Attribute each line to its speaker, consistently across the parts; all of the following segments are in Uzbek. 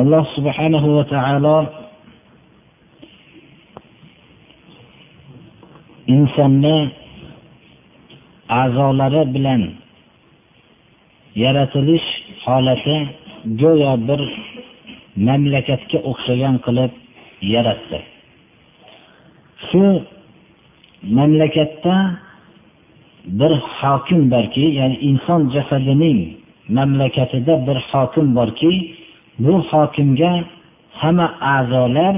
Speaker 1: Alloh subhanahu va taolo insonni a'zolari bilan yaratilish holati go'yo bir mamlakatga o'xshagan qilib yaratdi. Shu mamlakatda bir hokim borki ya'ni inson jasadining mamlakatida bir hokim borki bu hokimga hamma a'zolar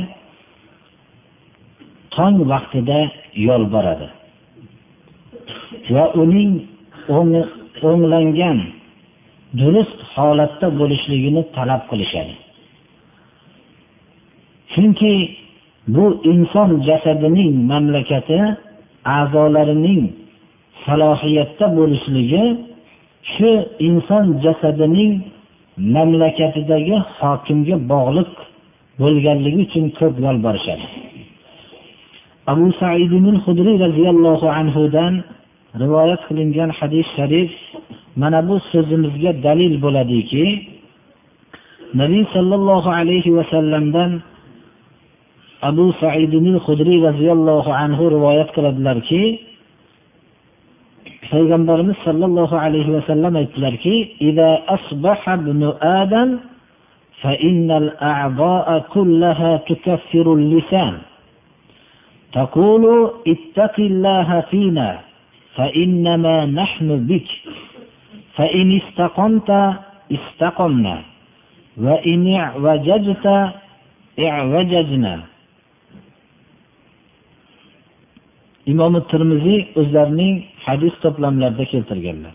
Speaker 1: tong vaqtida yolboradi. Va uning o'nglangan durust holatda bo'lishligini talab qilishadi. Chunki bu inson jasadining mamlakati a'zolarining salohiyatda bo'lishligi shu inson jasadining mamlakatidagi hokimga bog'liq bo'lganligi uchun ko'p yolborishadi abu saidin hudriy roziyallohu anhudan rivoyat qilingan hadis sharif mana bu so'zimizga dalil bo'ladiki nabiy sollallohu alayhi vasallamdan abu saidin hudriy roziyallohu anhu rivoyat qiladilarki payg'ambarimiz sollallohu alayhi vasallam aytdilarki فإن الأعضاء كلها تكفر اللسان تقول اتق الله فينا فإنما نحن بك فإن استقمت استقمنا وإن اعوججت اعوججنا imom termiziy o'zlarining hadis to'plamlarida keltirganlar.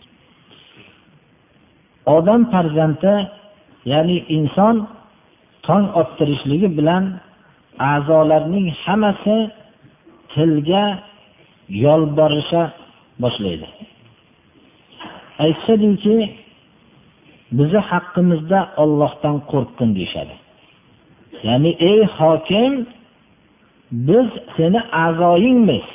Speaker 1: Odam farzandi ya'ni inson tong ottirishligi bilan a'zolarning hammasi tilga yolborisha boshlaydi. Aytishadiki bizni haqqimizda ollohdan qo'rqqin deyishadi. Ya'ni ey hokim biz seni a'zoyingmiz.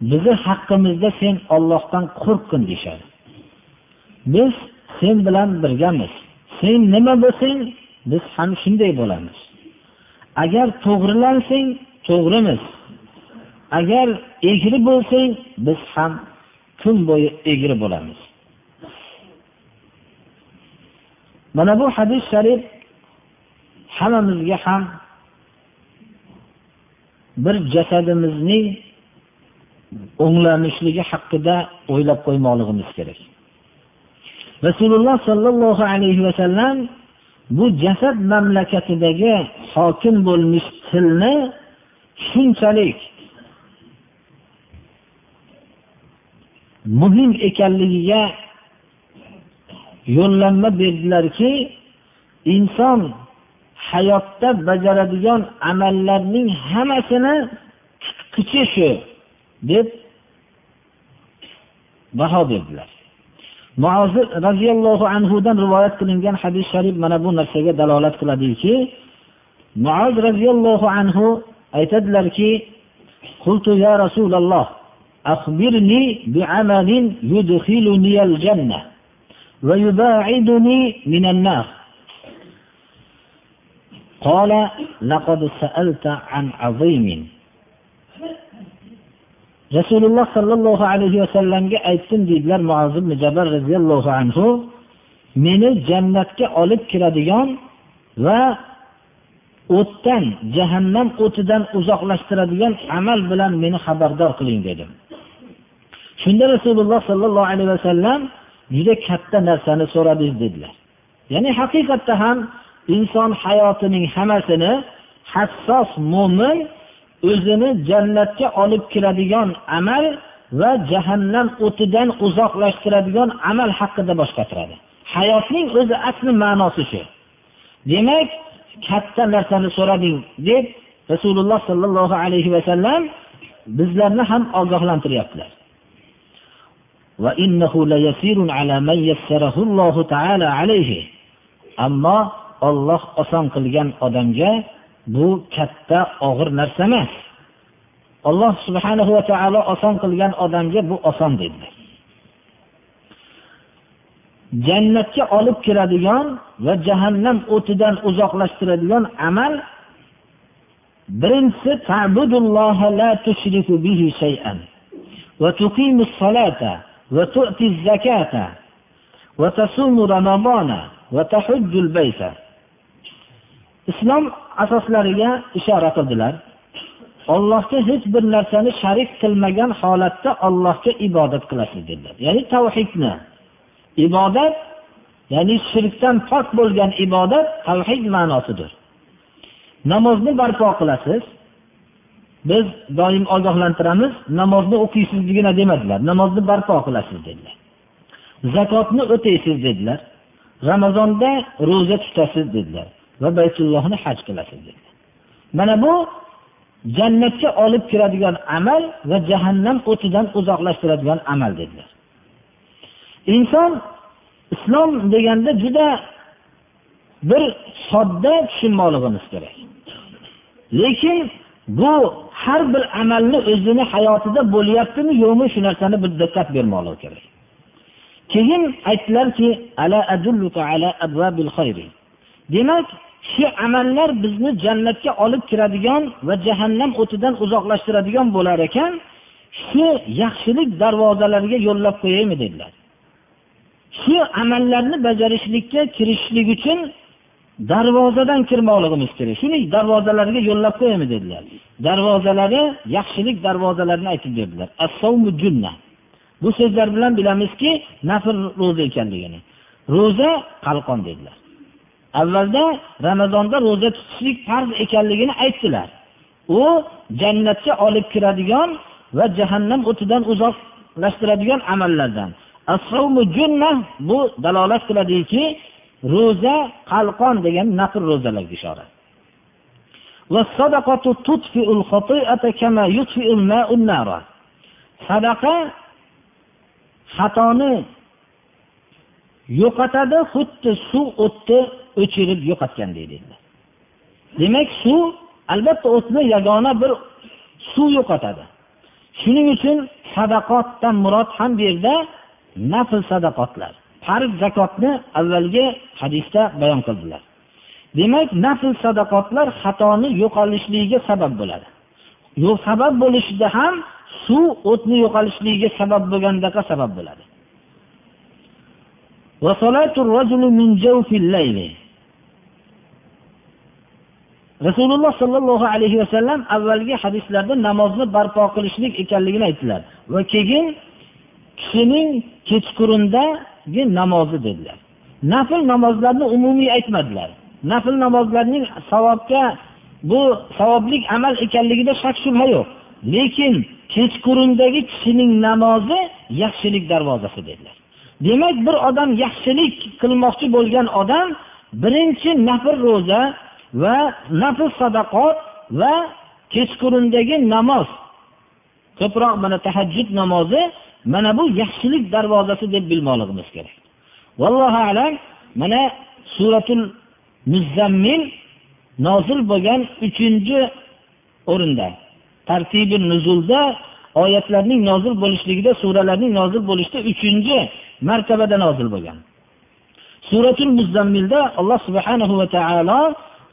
Speaker 1: Bizni haqqimizda sen ollohdan qo'rqqin deyishadi. Biz sen bilan birgamiz. Sen nima bo'lsang biz ham shunday bo'lamiz. Agar to'g'rilansang to'g'rimiz. Agar egri bo'lsang biz ham kun bo'yi egri bo'lamiz. Mana bu hadis sharif hammamizga ham bir jasadimizning o'nglanishligi haqida o'ylab qo'ymoqligimiz kerak. Rasululloh sollallohu alayhi vasallam bu jasad mamlakatidagi hokim bo'lmish tilni shunchalik muhim ekanligiga yo'llanma berdilarki inson hayotda bajaradigan amallarning hammasini tutqichi shu deb baho berdilar muozir roziyallohu anhudan rivoyat qilingan hadis sharif mana bu narsaga dalolat qiladiki muoz roziyallohu anhu aytadilarki قلت يا رسول الله أخبرني بعمل يدخلني الجنة ويباعدني من النار قال لقد سألت عن عظيم rasululloh sollallohu alayhi vasallamga aytdim deydilar muazib jabal roziyallohu anhu meni jannatga olib kiradigan va o'tdan jahannam o'tidan uzoqlashtiradigan amal bilan meni xabardor qiling dedim. Shunda rasululloh sollallohu alayhi vasallam juda katta narsani so'radingiz dedilar. Ya'ni haqiqatda ham inson hayotining hammasini hassos mo'min o'zini jannatga olib kiradigan amal va jahannam o'tidan uzoqlashtiradigan amal haqida bosh qotiradi hayotning o'zi asli ma'nosi shu. Demak katta narsani so'rading deb rasululloh sollallohu alayhi vasallam bizlarni ham ogohlantiryaptilar. Ammo olloh oson qilgan odamga bu katta og'ir narsa emas. Alloh subhanahu va taolo oson qilgan odamga bu oson dedilar jannatga olib kiradigan va jahannam o'tidan uzoqlashtiradigan amal birinchisi la tushriku bihi shay'an va tuqimus solata va islom asoslariga ishora qildilar. Ollohga hech bir narsani sharik qilmagan holatda ollohga ibodat qilasiz dedilar. Ya'ni tavhidni. Ibodat ya'ni shirkdan pok bo'lgan ibodat tavhid ma'nosidir. Namozni barpo qilasiz. Biz doim ogohlantiramiz namozni o'qiysizgina demadilar. Namozni barpo qilasiz dedilar. Zakotni o'taysiz dedilar. Ramazonda ro'za tutasiz dedilar. Va baytullohni haj qilasiz dedi. Mana bu jannatga olib kiradigan amal va jahannam o'tidan uzoqlashtiradigan amal dedilar. Inson islom deganda juda bir sodda tushunmoqligimiz kerak. Lekin bu har bir amalni o'zini hayotida bo'lyaptimi yo'qmi shu narsani bir diqqat bermoqligi kerak. Keyin aytdilarki demak shu amallar bizni jannatga olib kiradigan va jahannam o'tidan uzoqlashtiradigan bo'lar ekan shu yaxshilik darvozalariga yo'llab qo'yaymi dedilar. Shu amallarni bajarishlikka kirishlik uchun darvozadan kirmoqligimiz kerak. Shuni darvozalariga yo'llab qo'yaymi dedilar. Darvozalari yaxshilik darvozalarini aytib berdilar. Bu so'zlar bilan bilamizki nafl ro'za ekanligini. Ro'za qalqon dedilar. Avvalda ramazonda ro'za tutishlik farz ekanligini aytdilar. U jannatga olib kiradigan va jahannam o'tidan uzoqlashtiradigan amallardan. Bu dalolat qiladiki ro'za qalqon degan nafr ro'zalarga ishora. Sadaqa xatoni yo'qotadi xuddi suv o'tni o'chirib yo'qotganday dedilar demak suv albatta o'tni yagona bir suv yo'qotadi. Shuning uchun sadaqotdan murod ham bu yerda nafl sadaqotlar farz zakotni avvalgi hadisda bayon qildilar. Demak nafl sadaqotlar xatoni yo'qolishligiga sabab bo'ladi. Yo'q sabab bo'lishida ham suv o'tni yo'qolishligiga sabab bo'lgandaqa sabab bo'ladi. Rasululloh sollallohu alayhi vasallam avvalgi hadislarda namozni barpo qilishlik ekanligini aytdilar. Va keyin kishining kechqurundagi namozi dedilar. Nafl namozlarni umumiy aytmadilar. Nafl namozlarning savobga bu savoblik amal ekanligida shak shubha yo'q. Lekin kechqurundagi kishining namozi yaxshilik darvozasi dedilar. Demak bir odam yaxshilik qilmoqchi bo'lgan odam birinchi nafl ro'za va nafl sadaqot va kechqurundagi namoz. Ko'proq mana tahajjud namozi mana bu yaxshilik darvozasi deb bilmoqligimiz kerak. Vallohu alam mana suratul muzzammil nozil bo'lgan uchinchi o'rinda tartibi nuzulda oyatlarning nozil bo'lishligida suralarning nozil bo'lishida uchinchi martabada nozil bo'lgan suratul muzzammilda alloh subhanahu va taolo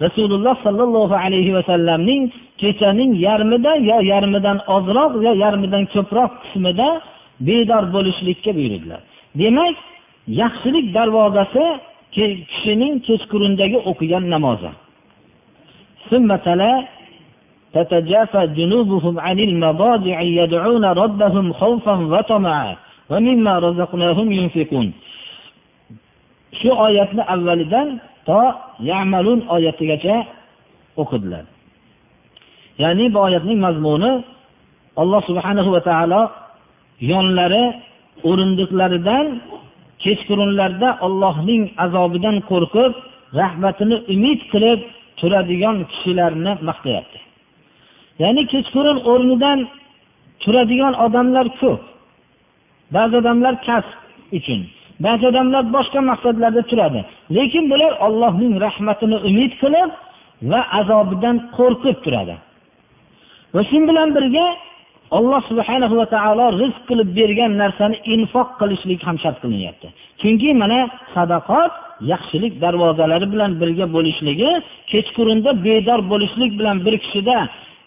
Speaker 1: rasululloh sollallohu alayhi vasallamning kechaning yarmida yo yarmidan ozroq yo yarmidan ko'proq qismida bedor bo'lishlikka buyurdilar demak yaxshilik darvozasi kishining kechqurundagi o'qigan namozi تتجافى جنوبهم عن المضاجع يدعون ربهم خوفا وطمعا ومما رزقناهم ينفقون Shu oyatni avvalidan to yamalun oyatigacha o'qidilar. Ya'ni bu oyatning mazmuni alloh subhanahu va taolo yonlari o'rindiqlaridan kechqurunlarda ollohning azobidan qo'rqib rahmatini umid qilib turadigan kishilarni maqtayapti. Ya'ni kechqurun o'rnidan turadigan odamlar ko'p. Ba'zi odamlar kasb uchun ba'zi odamlar boshqa maqsadlarda turadi. Lekin bular ollohning rahmatini umid qilib va azobidan qo'rqib turadi. Va shu bilan birga alloh subhana va taolo rizq qilib bergan narsani infoq qilishlik ham shart qilinyapti. Chunki mana sadaqot yaxshilik darvozalari bilan birga bo'lishligi kechqurunda bedor bo'lishlik bilan bir kishida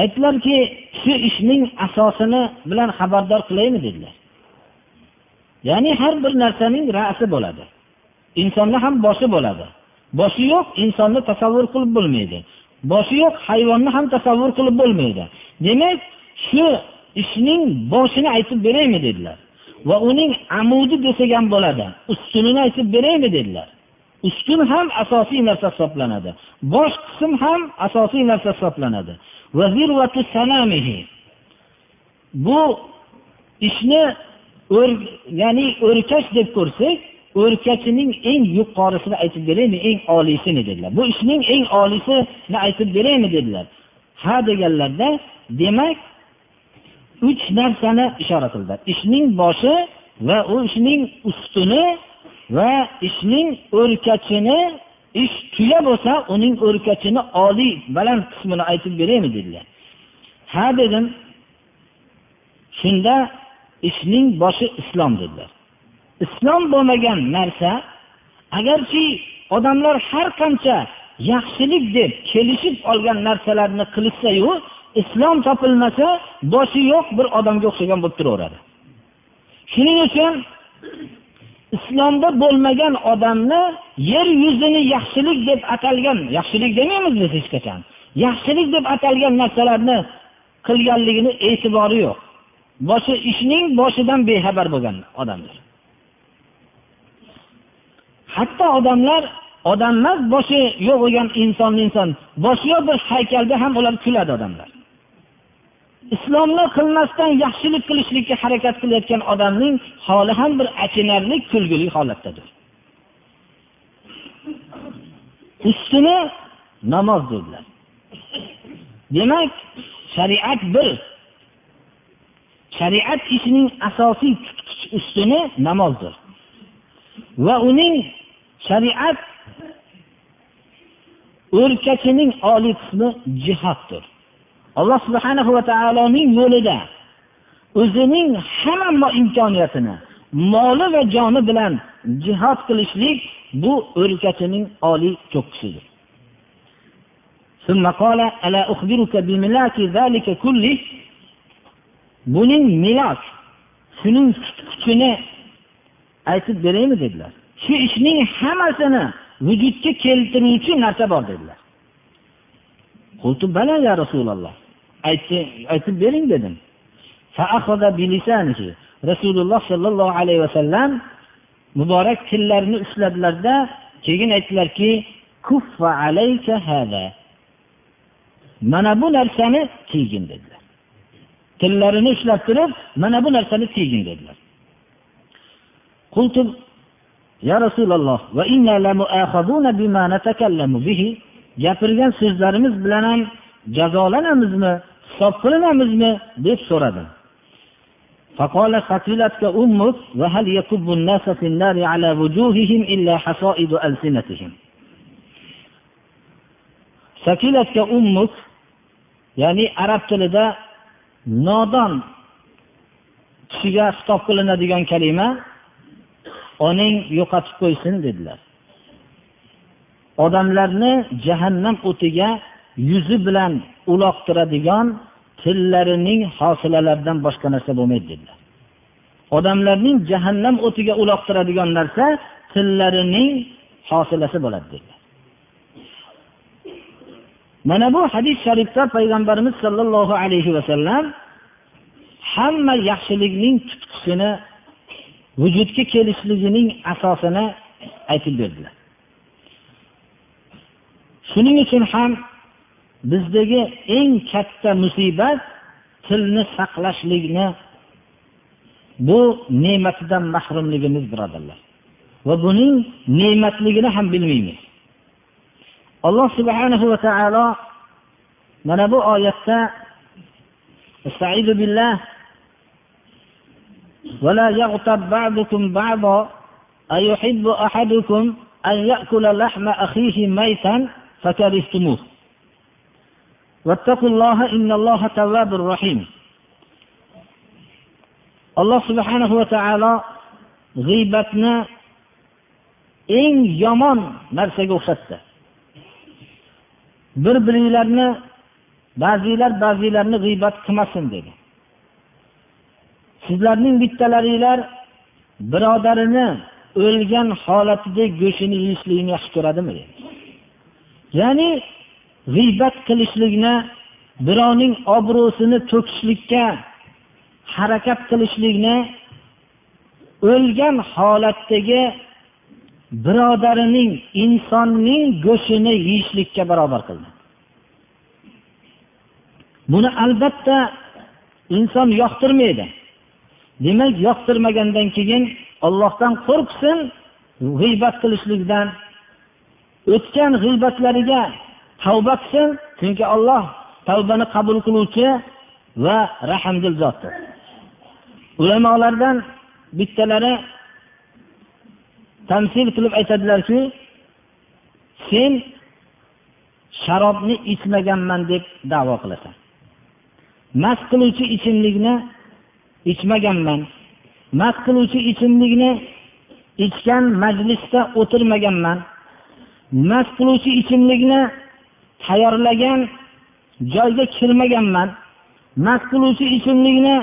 Speaker 1: aytdilarki shu ishning asosini bilan xabardor qilaymi dedilar. Ya'ni har bir narsaning rasi bo'ladi. Insonni ham boshi bo'ladi. Boshi yo'q insonni tasavvur qilib bo'lmaydi. Boshi yo'q hayvonni ham tasavvur qilib bo'lmaydi. Demak shu ishning boshini aytib beraymi dedilar. Va uning amudi desak ham bo'ladi ustunini aytib beraymi dedilar. Ustun ham asosiy narsa hisoblanadi. Bosh qism ham asosiy narsa hisoblanadi. Bu ishni ya'ni o'rkash deb ko'rsak o'rkachining eng yuqorisini aytib beraymi eng oliysini dedilar. Bu ishning eng oliysini aytib beraymi dedilar. Ha deganlarda demak uch narsani ishora qildilar. Ishning boshi va u ishning ustuni va ishning o'rkachini ish tuya bo'lsa uning o'rkachini oliy baland qismini aytib beraymi dedilar. Ha dedim shunda ishning boshi islom dedilar. Islom bo'lmagan narsa agarki odamlar har qancha yaxshilik deb kelishib olgan narsalarni qilishsayu islom topilmasa boshi yo'q bir odamga o'xshagan bo'lib turaveradi. Shuning uchun islomda bo'lmagan odamni yer yuzini yaxshilik deb atalgan yaxshilik demaymiz biz hech qachon. Yaxshilik deb atalgan narsalarni qilganligini e'tibori yo'q. Boshi ishning boshidan bexabar bo'lgan odamlar. Hatto odamlar odam emas boshi yo'q bo'lgan inson inson boshi yo'q bir haykalda ham ular kuladi odamlar. Islomni qilmasdan yaxshilik qilishlikka harakat qilayotgan odamning holi ham bir achinarli kulgili holatdadir. Ustini namoz dedilar. Demak shariat bir. Shariat ishining asosiy tutqich ustuni namozdir. Va uning shariat o'rkachining oliy qismi jihoddir alloh subhanahu va taoloning yo'lida o'zining hamma imkoniyatini moli va joni bilan jihod qilishlik bu o'lkachining oliy cho'qqisidir. Buning milok shuning kuchini aytib beraymi dedilar. Shu ishning hammasini vujudga keltiruvchi narsa bor dedilar. Bala ya rasululloh aytib bering dedim rasululloh sollallohu alayhi vasallam muborak tillarini ushladilarda keyin aytdilarki mana bu narsani tiygin dedilar tillarini ushlab turib mana bu narsani tiygin dedilar قلت يا رسول الله وإنا لمؤاخذون بما نتكلم به gapirgan so'zlarimiz bilan ham jazolanamizmi hisob qilinamizmi deb so'radi فقال ثقلتك أمك وهل يكب الناس في النار على وجوههم إلا حصائد ألسنتهم ثقلتك أمك ya'ni arab tilida nodon kishiga xitob qilinadigan kalima onang yo'qotib qo'ysin dedilar odamlarni jahannam o'tiga yuzi bilan uloqtiradigan tillarining hosilalaridan boshqa narsa bo'lmaydi dedilar. Odamlarning jahannam o'tiga uloqtiradigan narsa tillarining hosilasi bo'ladi dedilar. Mana bu hadis sharifda payg'ambarimiz sollallohu alayhi vasallam hamma yaxshilikning tutqisini vujudga kelishligining asosini aytib berdilar. Shuning uchun ham bizdagi eng katta musibat tilni saqlashlikni bu ne'matidan mahrumligimiz birodarlar va buning ne'matligini ham bilmaymiz alloh subhanahu va taolo mana bu oyatda استعيذ بالله ولا يغتب بعضكم بعضا أيحب أحدكم أن يأكل لحم أخيه ميتا فكرهتموه alloh subhanahu va taolo g'iybatni eng yomon narsaga o'xshatdi bir biringlarni ba'zilar ba'zilarni g'iybat qilmasin dedi sizlarning bittalaringlar birodarini o'lgan holatida go'shtini yeyishlikni yaxshi ko'radimi dedi ya'ni g'iybat qilishlikni birovning obro'sini to'kishlikka harakat qilishlikni o'lgan holatdagi birodarining insonning go'shtini yeyishlikka barobar qildi. Buni albatta inson yoqtirmaydi. Demak yoqtirmagandan keyin ollohdan qo'rqsin g'iybat qilishlikdan. O'tgan g'iybatlariga tavba qilsin chunki olloh tavbani qabul qiluvchi va rahmdil zotdir. Ulamolardan bittalari tamsil qilib aytadilarki sen sharobni ichmaganman deb davo qilasan. Mast qiluvchi ichimlikni ichmaganman. Mast qiluvchi ichimlikni ichgan majlisda o'tirmaganman. Mast qiluvchi ichimlikni tayyorlagan joyga kirmaganman mast qiluvchi ichimlikni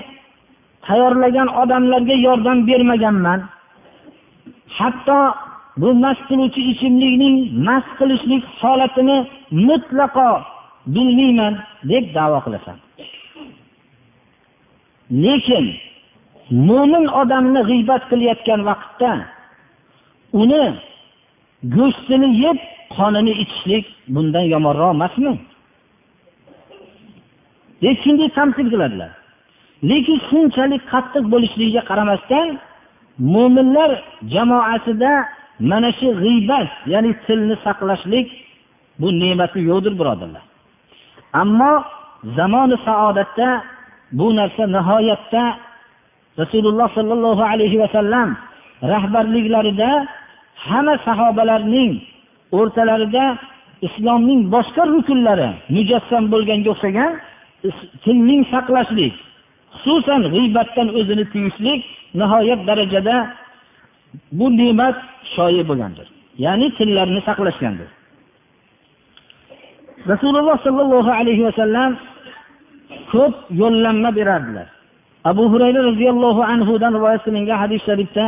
Speaker 1: tayyorlagan odamlarga yordam bermaganman. Hatto bu mast qiluvchi ichimlikning mast qilishlik holatini mutlaqo bilmayman deb davo qilasan. Lekin mo'min odamni g'iybat qilayotgan vaqtda uni go'shtini yeb qonini ichishlik bundan yomonroq emasmi? Deb shunday tanqid qiladilar. Lekin shunchalik qattiq bo'lishligiga qaramasdan mo'minlar jamoasida mana shu g'iybat ya'ni tilni saqlashlik bu ne'mati yo'qdir birodarlar. Ammo zamoni saodatda bu narsa nihoyatda rasululloh sollallohu alayhi vasallam rahbarliklarida hamma sahobalarning o'rtalarida islomning boshqa rukunlari mujassam bo'lganga o'xshagan tilning saqlashlik xususan g'iybatdan o'zini tiyishlik nihoyat darajada bu ne'mat shoyi bo'lgandir. Ya'ni tillarni saqlashgandir. Rasululloh sollallohu alayhi vasallam ko'p yo'llanma berardilar. Abu hurayra roziyallohu anhudan rivoyat qilingan hadis sharifda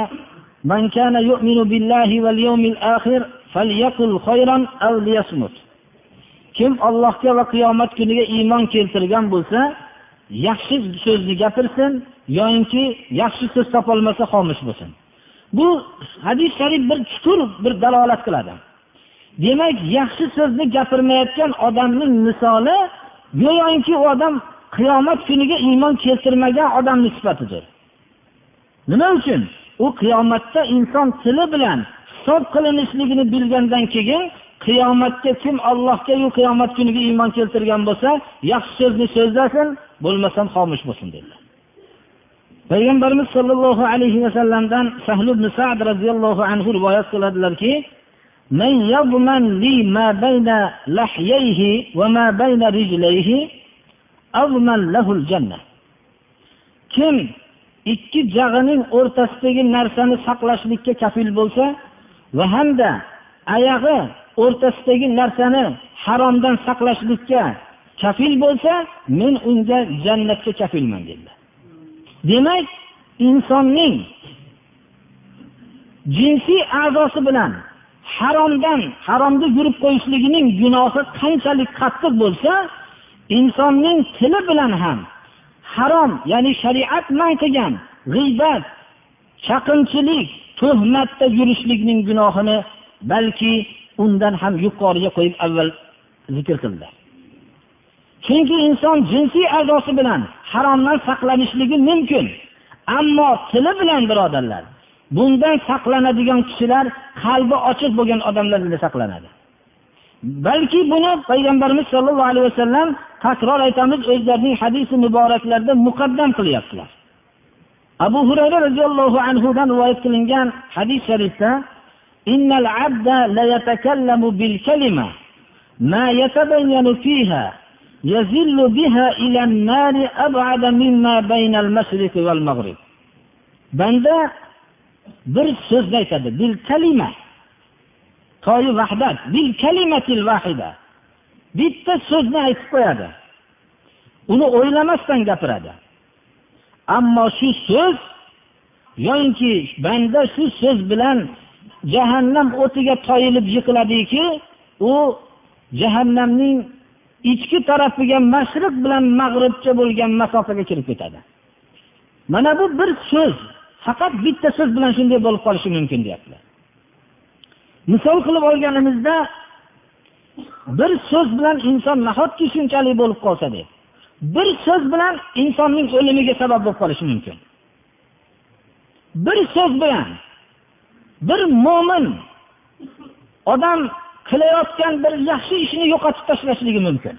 Speaker 1: kim ollohga va qiyomat kuniga iymon keltirgan bo'lsa yaxshi so'zni gapirsin yoyinki yaxshi so'z topolmasa xomish bo'lsin. Bu hadis sharif bir chuqur bir dalolat qiladi. Demak yaxshi so'zni gapirmayotgan odamning misoli go'yoki u odam qiyomat kuniga iymon keltirmagan odamni sifatidir. Nima uchun? U qiyomatda inson tili bilan hisob qilinishligini bilgandan keyin qiyomatga kim allohgayu qiyomat kuniga iymon keltirgan bo'lsa yaxshi so'zni so'zlasin bo'lmasam xomush bo'lsin dedilar payg'ambarimiz sollallohu alayhi vasallamdan sahl ibn sad roziyallohu anhu rivoyat qiladilarki من يضمن لي ما بين لحييه وما بين رجليه أضمن له الجنة kim ikki jag'ining o'rtasidagi narsani saqlashlikka kafil bo'lsa va hamda oyog'i o'rtasidagi narsani haromdan saqlashlikka kafil bo'lsa men unga jannatga kafilman dedilar. Demak insonning jinsiy a'zosi bilan haromdan haromda yurib qo'yishligining gunohi qanchalik qattiq bo'lsa insonning tili bilan ham harom ya'ni shariat man qilgan g'iybat chaqinchilik tuhmatda yurishlikning gunohini balki undan ham yuqoriga qo'yib avval zikr qildi. Chunki inson jinsiy a'zosi bilan haromdan saqlanishligi mumkin. Ammo tili bilan birodarlar bundan saqlanadigan kishilar qalbi ochiq bo'lgan odamlar saqlanadi. Balki buni payg'ambarimiz sollallohu alayhi vasallam takror aytamiz o'zlarining hadisi muboraklarida muqaddam qilyaptilar. Abu hurayra roziyallohu anhudan rivoyat qilingan hadis sharifda innal abda la yatakallamu bil kalima ma yatabayyanu fiha yazillu biha ila an-nar ab'ada mimma bayna al-mashriq wal maghrib. Banda bir so'zni aytadi bil kalima toyi vahdat bil kalimatil vahida. Bitta so'zni aytib qo'yadi. Uni o'ylamasdan gapiradi. Ammo shu so'z yoinki banda shu so'z bilan jahannam o'tiga toyilib yiqiladiki u jahannamning ichki tarafiga mashriq bilan mag'ribcha bo'lgan masofaga kirib ketadi. Mana bu bir so'z faqat bitta so'z bilan shunday bo'lib qolishi mumkin deyaptilar misol qilib olganimizda bir so'z bilan inson nahotki shunchalik bo'lib qolsa deb bir so'z bilan insonning o'limiga sabab bo'lib qolishi mumkin. Bir so'z bilan bir mo'min odam qilayotgan bir yaxshi ishini yo'qotib tashlashligi mumkin.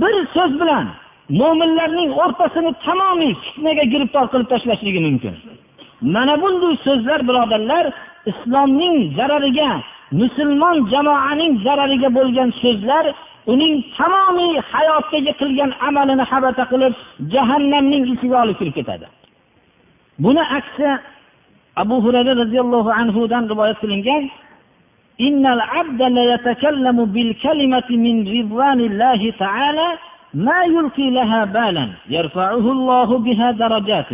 Speaker 1: Bir so'z bilan mo'minlarning o'rtasini tamomiy fitnaga giribtor qilib tashlashligi mumkin. Mana bunday so'zlar birodarlar islomning zarariga musulmon jamoaning zarariga bo'lgan so'zlar uning tamomiy hayotdagi qilgan amalini habata qilib jahannamning ichiga olib kirib ketadi buni aksi abu hurayra roziyallohu anhudan rivoyat qilingan إن العبد ليتكلم بالكلمة من رضوان الله تعالى ما يلقي لها بالا يرفعه الله بها درجات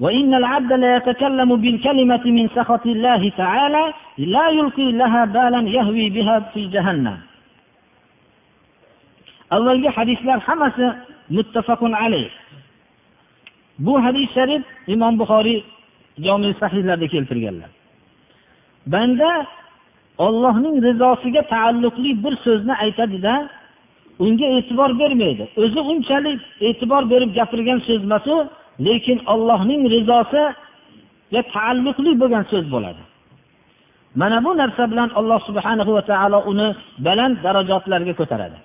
Speaker 1: وإن العبد ليتكلم بالكلمة من سخط الله تعالى لا يلقي لها بالا يهوي بها في جهنم avvalgi hadislar hammasi muttafaqun alayh. Bu hadis sharif imom buxoriy jomi sahiylarda keltirganlar. Banda ollohning rizosiga taalluqli bir so'zni aytadida unga e'tibor bermaydi. O'zi unchalik e'tibor berib gapirgan so'z emas u lekin ollohning rizosiga taalluqli bo'lgan so'z bo'ladi. Mana bu narsa bilan alloh subhanahu va taolo uni baland darajotlarga ko'taradi.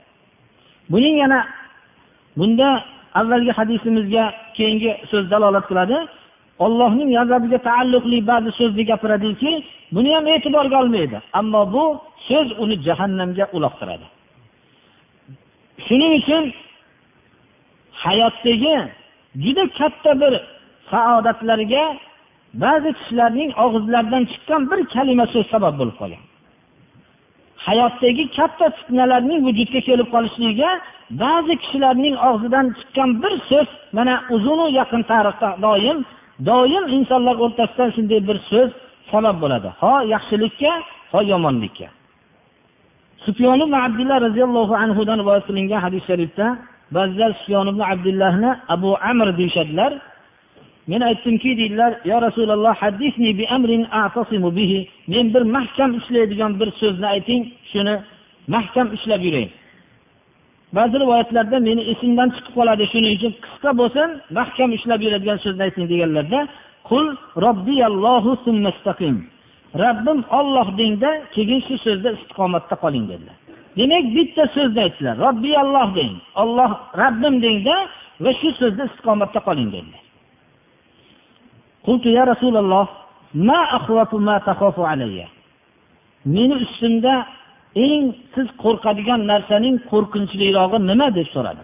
Speaker 1: Buning yana bunda avvalgi hadisimizga keyingi so'z dalolat qiladi. Ollohning g'azabiga taalluqli ba'zi so'zni gapiradiki buni ham e'tiborga olmaydi. Ammo bu so'z uni jahannamga uloqtiradi. Shuning uchun hayotdagi juda katta bir saodatlarga ba'zi kishilarning og'izlaridan chiqqan bir kalima so'z sabab bo'lib qolgan. Hayotdagi katta fitnalarning vujudga kelib qolishligiga ba'zi kishilarning og'zidan chiqqan bir so'z mana uzunu yaqin tarixda doim doim insonlar o'rtasida shunday bir so'z sabab bo'ladi. Ho yaxshilikka ho yomonlikka. Sufyon ibn abdulloh roziyallohu anhudan rivoyat qilingan hadis sharifda ba'zilar sufyon ibn abdullahni abu amr deyishadilar. Men aytdimki deydilar yo rasululloh hadisni bi amrin a'tasimu bihi. Men bir mahkam ushlaydigan bir so'zni ayting shuni mahkam ushlab yuray ba'zi rivoyatlarda meni esimdan chiqib qoladi shuning uchun qisqa bo'lsin mahkam ushlab yuradigan so'zni ayting deganlarda qul robbiyallohu summastaqim rabbim olloh dengda keyin shu so'zda istiqomatda qoling dedilar. Demak bitta so'zni aytdilar robbiyalloh deng olloh rabbim dengda va shu so'zda istiqomatda qoling dedilar. قلت يا رسول الله ما أخوف ما تخاف علي meni ustimda eng siz qo'rqadigan narsaning qo'rqinchlirog'i nima deb so'radi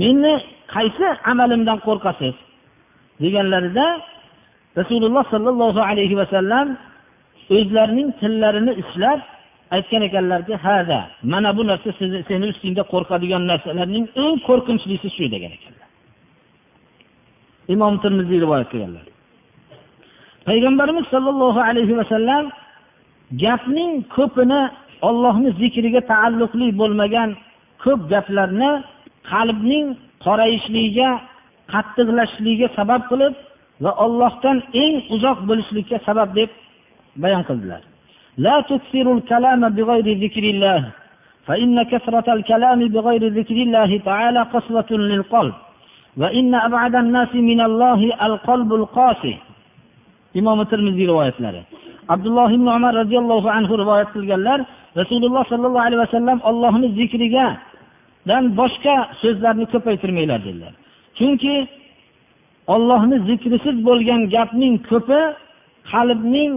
Speaker 1: meni qaysi amalimdan qo'rqasiz deganlarida rasululloh sollallohu alayhi vasallam o'zlarining tillarini ishlab aytgan ekanlarki hada mana bu narsa sizni seni ustingda qo'rqadigan narsalarning eng qo'rqinchlisi shu degan ekanlar imom termiziy rivoyat qilganlar payg'ambarimiz sollallohu alayhi vasallam gapning ko'pini ollohni zikriga taalluqli bo'lmagan ko'p gaplarni qalbning qorayishligiga qattiqlashishligiga sabab qilib va ollohdan eng uzoq bo'lishlikka sabab deb bayon qildilar لا تكثروا الكلام بغير ذكر الله فإن كثرة الكلام بغير ذكر الله تعالى قسوة للقلب وإن أبعد الناس من الله القلب القاسي imom termiziy rivoyatlari. Abdulloh ibn umar roziyallohu anhu rivoyat qilganlar rasululloh sollallohu alayhi vasallam ollohni zikrigadan boshqa so'zlarni ko'paytirmanglar dedilar. Chunki ollohni zikrisiz bo'lgan gapning ko'pi qalbning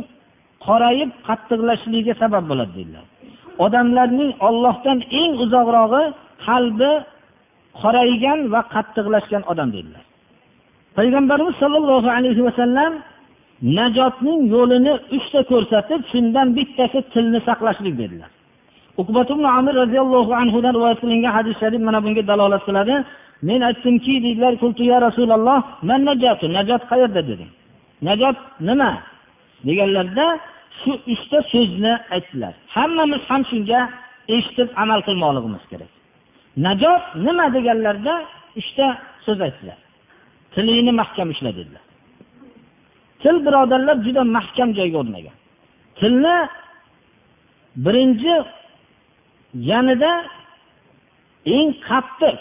Speaker 1: qorayib qattiqlashligiga sabab bo'ladi dedilar. Odamlarning ollohdan eng uzoqrog'i qalbi qoraygan va qattiqlashgan odam dedilar. Payg'ambarimiz sollallohu alayhi vasallam najotning yo'lini uchta ko'rsatib shundan bittasi tilni saqlashlik dedilar. Amir roziyallohu anhudan rivoyat qilingan hadis sharif mana bunga dalolat qiladi. Men aytdimki deydilar ya rasululloh man najot najot qayerda? dedim. Najot nima? deganlarda shu uchta so'zni aytdilar. Hammamiz ham shunga eshitib amal qilmoqligimiz kerak. Najot nima? deganlarida uchta so'z aytdilar. Tilingni mahkam ushla dedilar. Til birodarlar juda mahkam joyga o'rnagan. Tilni birinchi yanida eng qattiq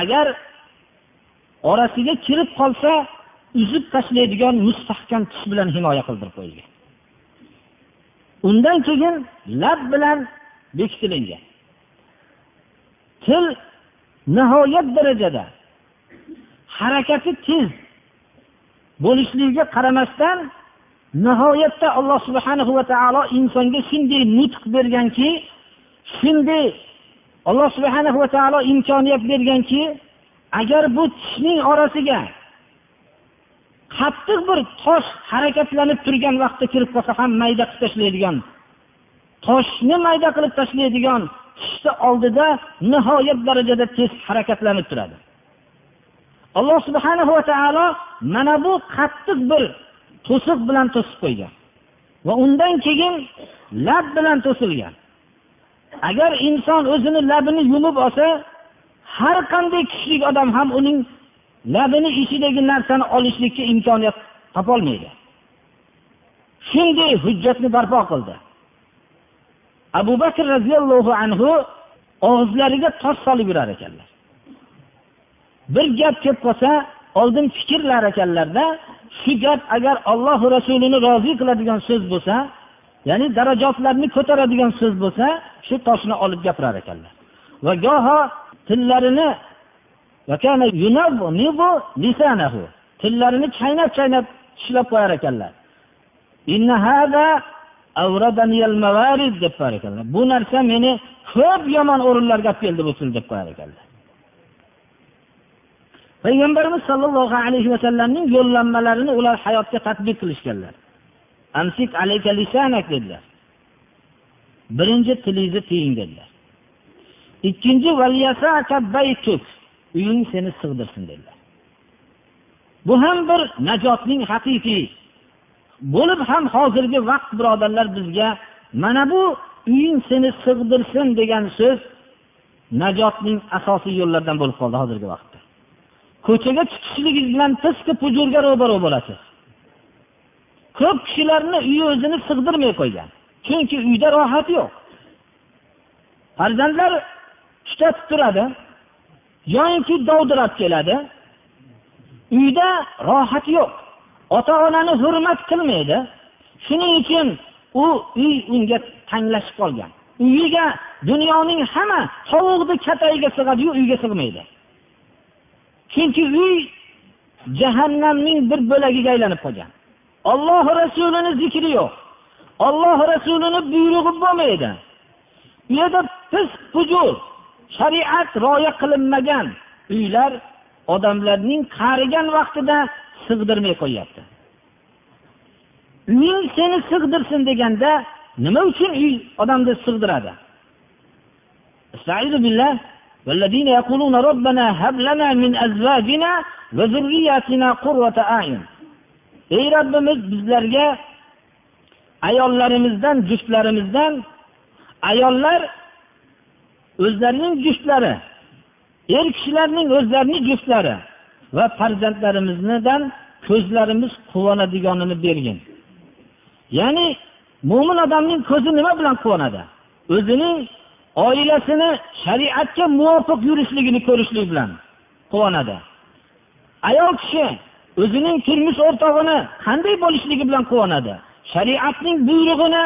Speaker 1: agar orasiga kirib qolsa uzib tashlaydigan mustahkam tish bilan himoya qildirib qo'yilgan. Undan keyin lab bilan bekitilingan til nihoyat darajada harakati tez bo'lishligiga qaramasdan nihoyatda alloh subhanahu va taolo insonga shunday nutq berganki shunday alloh subhanahu va taolo imkoniyat berganki agar bu tishning orasiga qattiq bir tosh harakatlanib turgan vaqtda kirib qolsa ham mayda qilib tashlaydigan toshni mayda qilib tashlaydigan tishni oldida nihoyat darajada tez harakatlanib turadi. Alloh subhanahu va taolo mana bu qattiq bir to'siq bilan to'sib qo'ygan. Va undan keyin lab bilan to'silgan. Agar inson o'zini labini yumib olsa har qanday kuchli odam ham uning labini ichidagi narsani olishlikka imkoniyat topolmaydi. Shunday hujjatni barpo qildi. Abu bakr roziyallohu anhu og'izlariga tosh solib yurar ekanlar. Bir gap kelib qolsa oldin fikrlar ekanlarda shu gap agar ollohu rasulini rozi qiladigan so'z bo'lsa ya'ni darajotlarni ko'taradigan so'z bo'lsa shu toshni olib gapirar ekanlar. Va goho tillarini tillarini chaynab chaynab tishlab qo'yar ekanlar. Deb qo'yar ekanlar. Bu narsa meni ko'p yomon o'rinlarga olib keldi bu til deb qo'yar ekanlar. Payg'ambarimiz sollallohu alayhi vasallamning yo'llanmalarini ular hayotga tadbiq qilishganlar. Amsik alayka lisanak dedilar. Birinchi tilingizni tiying dedilar. Ikkinchi uying seni sig'dirsin dedilar. Bu ham bir najotning haqiqiy. Bo'lib ham hozirgi vaqt birodarlar bizga mana bu uying seni sig'dirsin degan so'z najotning asosiy yo'llaridan bo'lib qoldi hozirgi vaqt. Ko'chaga chiqishligingiz bilan fisqi pujurga ro'baro bo'lasiz. Ko'p kishilarni uyi o'zini sig'dirmay qo'ygan chunki uyda rohat yo'q. Farzandlar tutatib turadi yoinki dovdirab keladi uyda rohat yo'q. Ota onani hurmat qilmaydi shuning uchun u uy unga tanglashib qolgan. Uyiga dunyoning hamma tovuqni katagiga sig'adiyu uyga sig'maydi. Chunki uy jahannamning bir bo'lagiga aylanib qolgan. Olloh rasulini zikri yo'q. Olloh rasulini buyrug'i bo'lmaydi. U yerda pis hujur shariat rioya qilinmagan uylar odamlarning qarigan vaqtida sig'dirmay qo'yyapti. Uying seni sig'dirsin deganda nima uchun uy odamni sig'diradi? والذين يقولون ربنا هب لنا من أزواجنا وذرياتنا قرة أعين ey robbimiz bizlarga ayollarimizdan juftlarimizdan ayollar o'zlarining juftlari er kishilarning o'zlarining juftlari va farzandlarimizdan ko'zlarimiz quvonadiganini bergin ya'ni mo'min odamning ko'zi nima bilan quvonadi o'zining oilasini shariatga muvofiq yurishligini ko'rishlik bilan quvonadi. Ayol kishi o'zining turmush o'rtog'ini qanday bo'lishligi bilan quvonadi. Shariatning buyrug'ini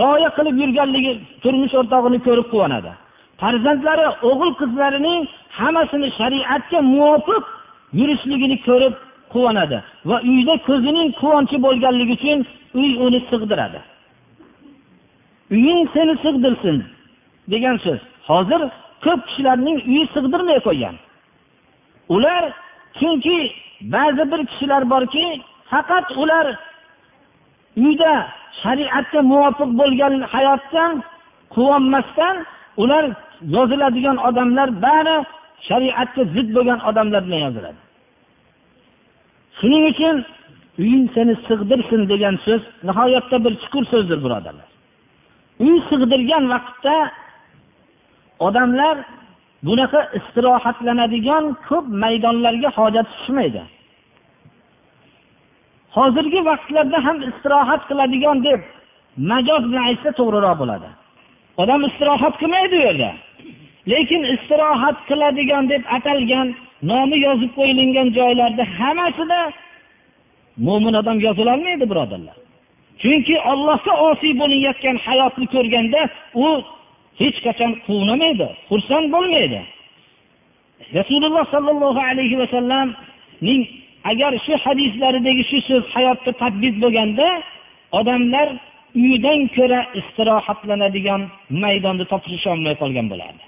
Speaker 1: rioya qilib yurganligi turmush o'rtog'ini ko'rib quvonadi. Farzandlari o'g'il qizlarining hammasini shariatga muvofiq yurishligini ko'rib quvonadi va uyda ko'zining quvonchi bo'lganligi uchun uy uni sig'diradi. Uying seni sig'dirsin. Degan so'z. Hozir ko'p kishilarning uyi sig'dirmay qo'ygan. Ular chunki ba'zi bir kishilar borki faqat ular uyda shariatga muvofiq bo'lgan hayotdan quvonmasdan ular yoziladigan odamlar bari shariatga zid bo'lgan odamlar bilan yoziladi. Shuning uchun uying seni sig'dirsin degan so'z nihoyatda bir chuqur so'zdir birodarlar. Uy sig'dirgan vaqtda odamlar bunaqa istirohatlanadigan ko'p maydonlarga hojat tushmaydi. Hozirgi vaqtlarda ham istirohat qiladigan deb majoz bilan aytsa to'g'riroq bo'ladi. Odam istirohat qilmaydi u yerda. Lekin istirohat qiladigan deb atalgan nomi yozib qo'yilgan joylarda hammasida mo'min odam yozilolmaydi birodarlar. Chunki ollohga osiy bo'layotgan hayotni ko'rganda u hech qachon quvnamaydi xursand bo'lmaydi. Rasululloh sollallohu alayhi vasallamning agar shu hadislaridagi shu so'z hayotda tadbiq bo'lganda odamlar uyidan ko'ra istirohatlanadigan maydonni topisholmay qolgan bo'lardi.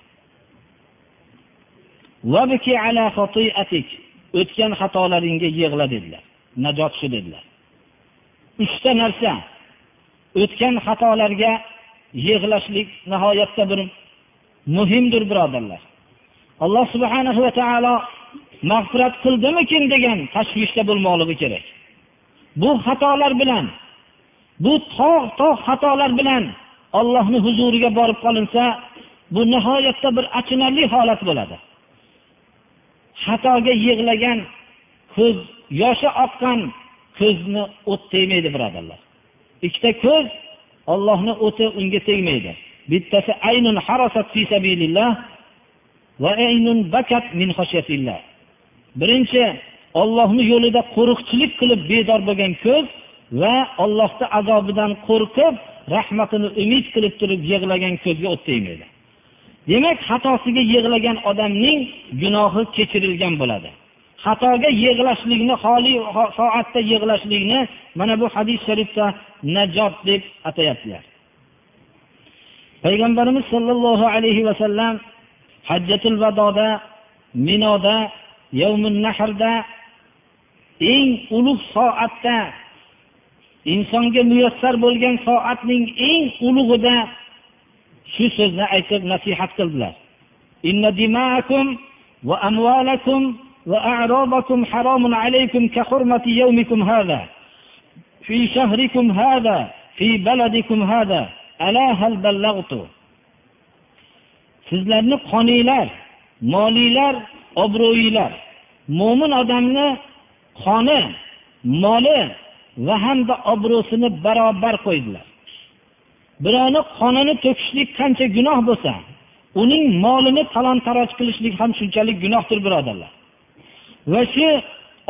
Speaker 1: O'tgan xatolaringga yig'la dedilar. Najot shu dedilar. Uchta narsa o'tgan xatolarga yig'lashlik nihoyatda bir muhimdir birodarlar. Alloh subhana va taolo mag'firat qildimikin degan tashvishda bo'lmoqligi kerak. Bu xatolar bilan bu tog' tog' xatolar bilan ollohni huzuriga borib qolinsa bu nihoyatda bir achinarli holat bo'ladi. Xatoga yig'lagan ko'z yoshi oqqan ko'zni o't tegmaydi birodarlar. Ikkita ko'z ollohni o'ti unga tegmaydi. Bittasi aynun harasat fi sabilillah va aynun bakat min xoshiyatillah birinchi ollohni yo'lida qo'riqchilik qilib bedor bo'lgan ko'z va ollohni azobidan qo'rqib rahmatini umid qilib turib yig'lagan ko'zga o't tegmaydi. Demak xatosiga yig'lagan odamning gunohi kechirilgan bo'ladi. Xatoga yig'lashlikni xoli soatda yig'lashlikni mana bu hadis sharifda najot deb atayaptilar. Payg'ambarimiz sollallohu alayhi vasallam hajjatul vadoda minoda yavmun nahrda eng ulug' soatda insonga muyassar bo'lgan soatning eng ulug'ida shu so'zni aytib nasihat qildilar. وأعراضكم حرام عليكم كحرمة يومكم هذا في شهركم هذا في بلدكم هذا ألا هل بلغت sizlarni qoninglar molinglar obro'yinglar mo'min odamni qoni moli va hamda obro'sini barobar qo'ydilar birovni qonini to'kishlik qancha gunoh bo'lsa uning molini talon taroj qilishlik ham shunchalik gunohdir birodarlar Va shu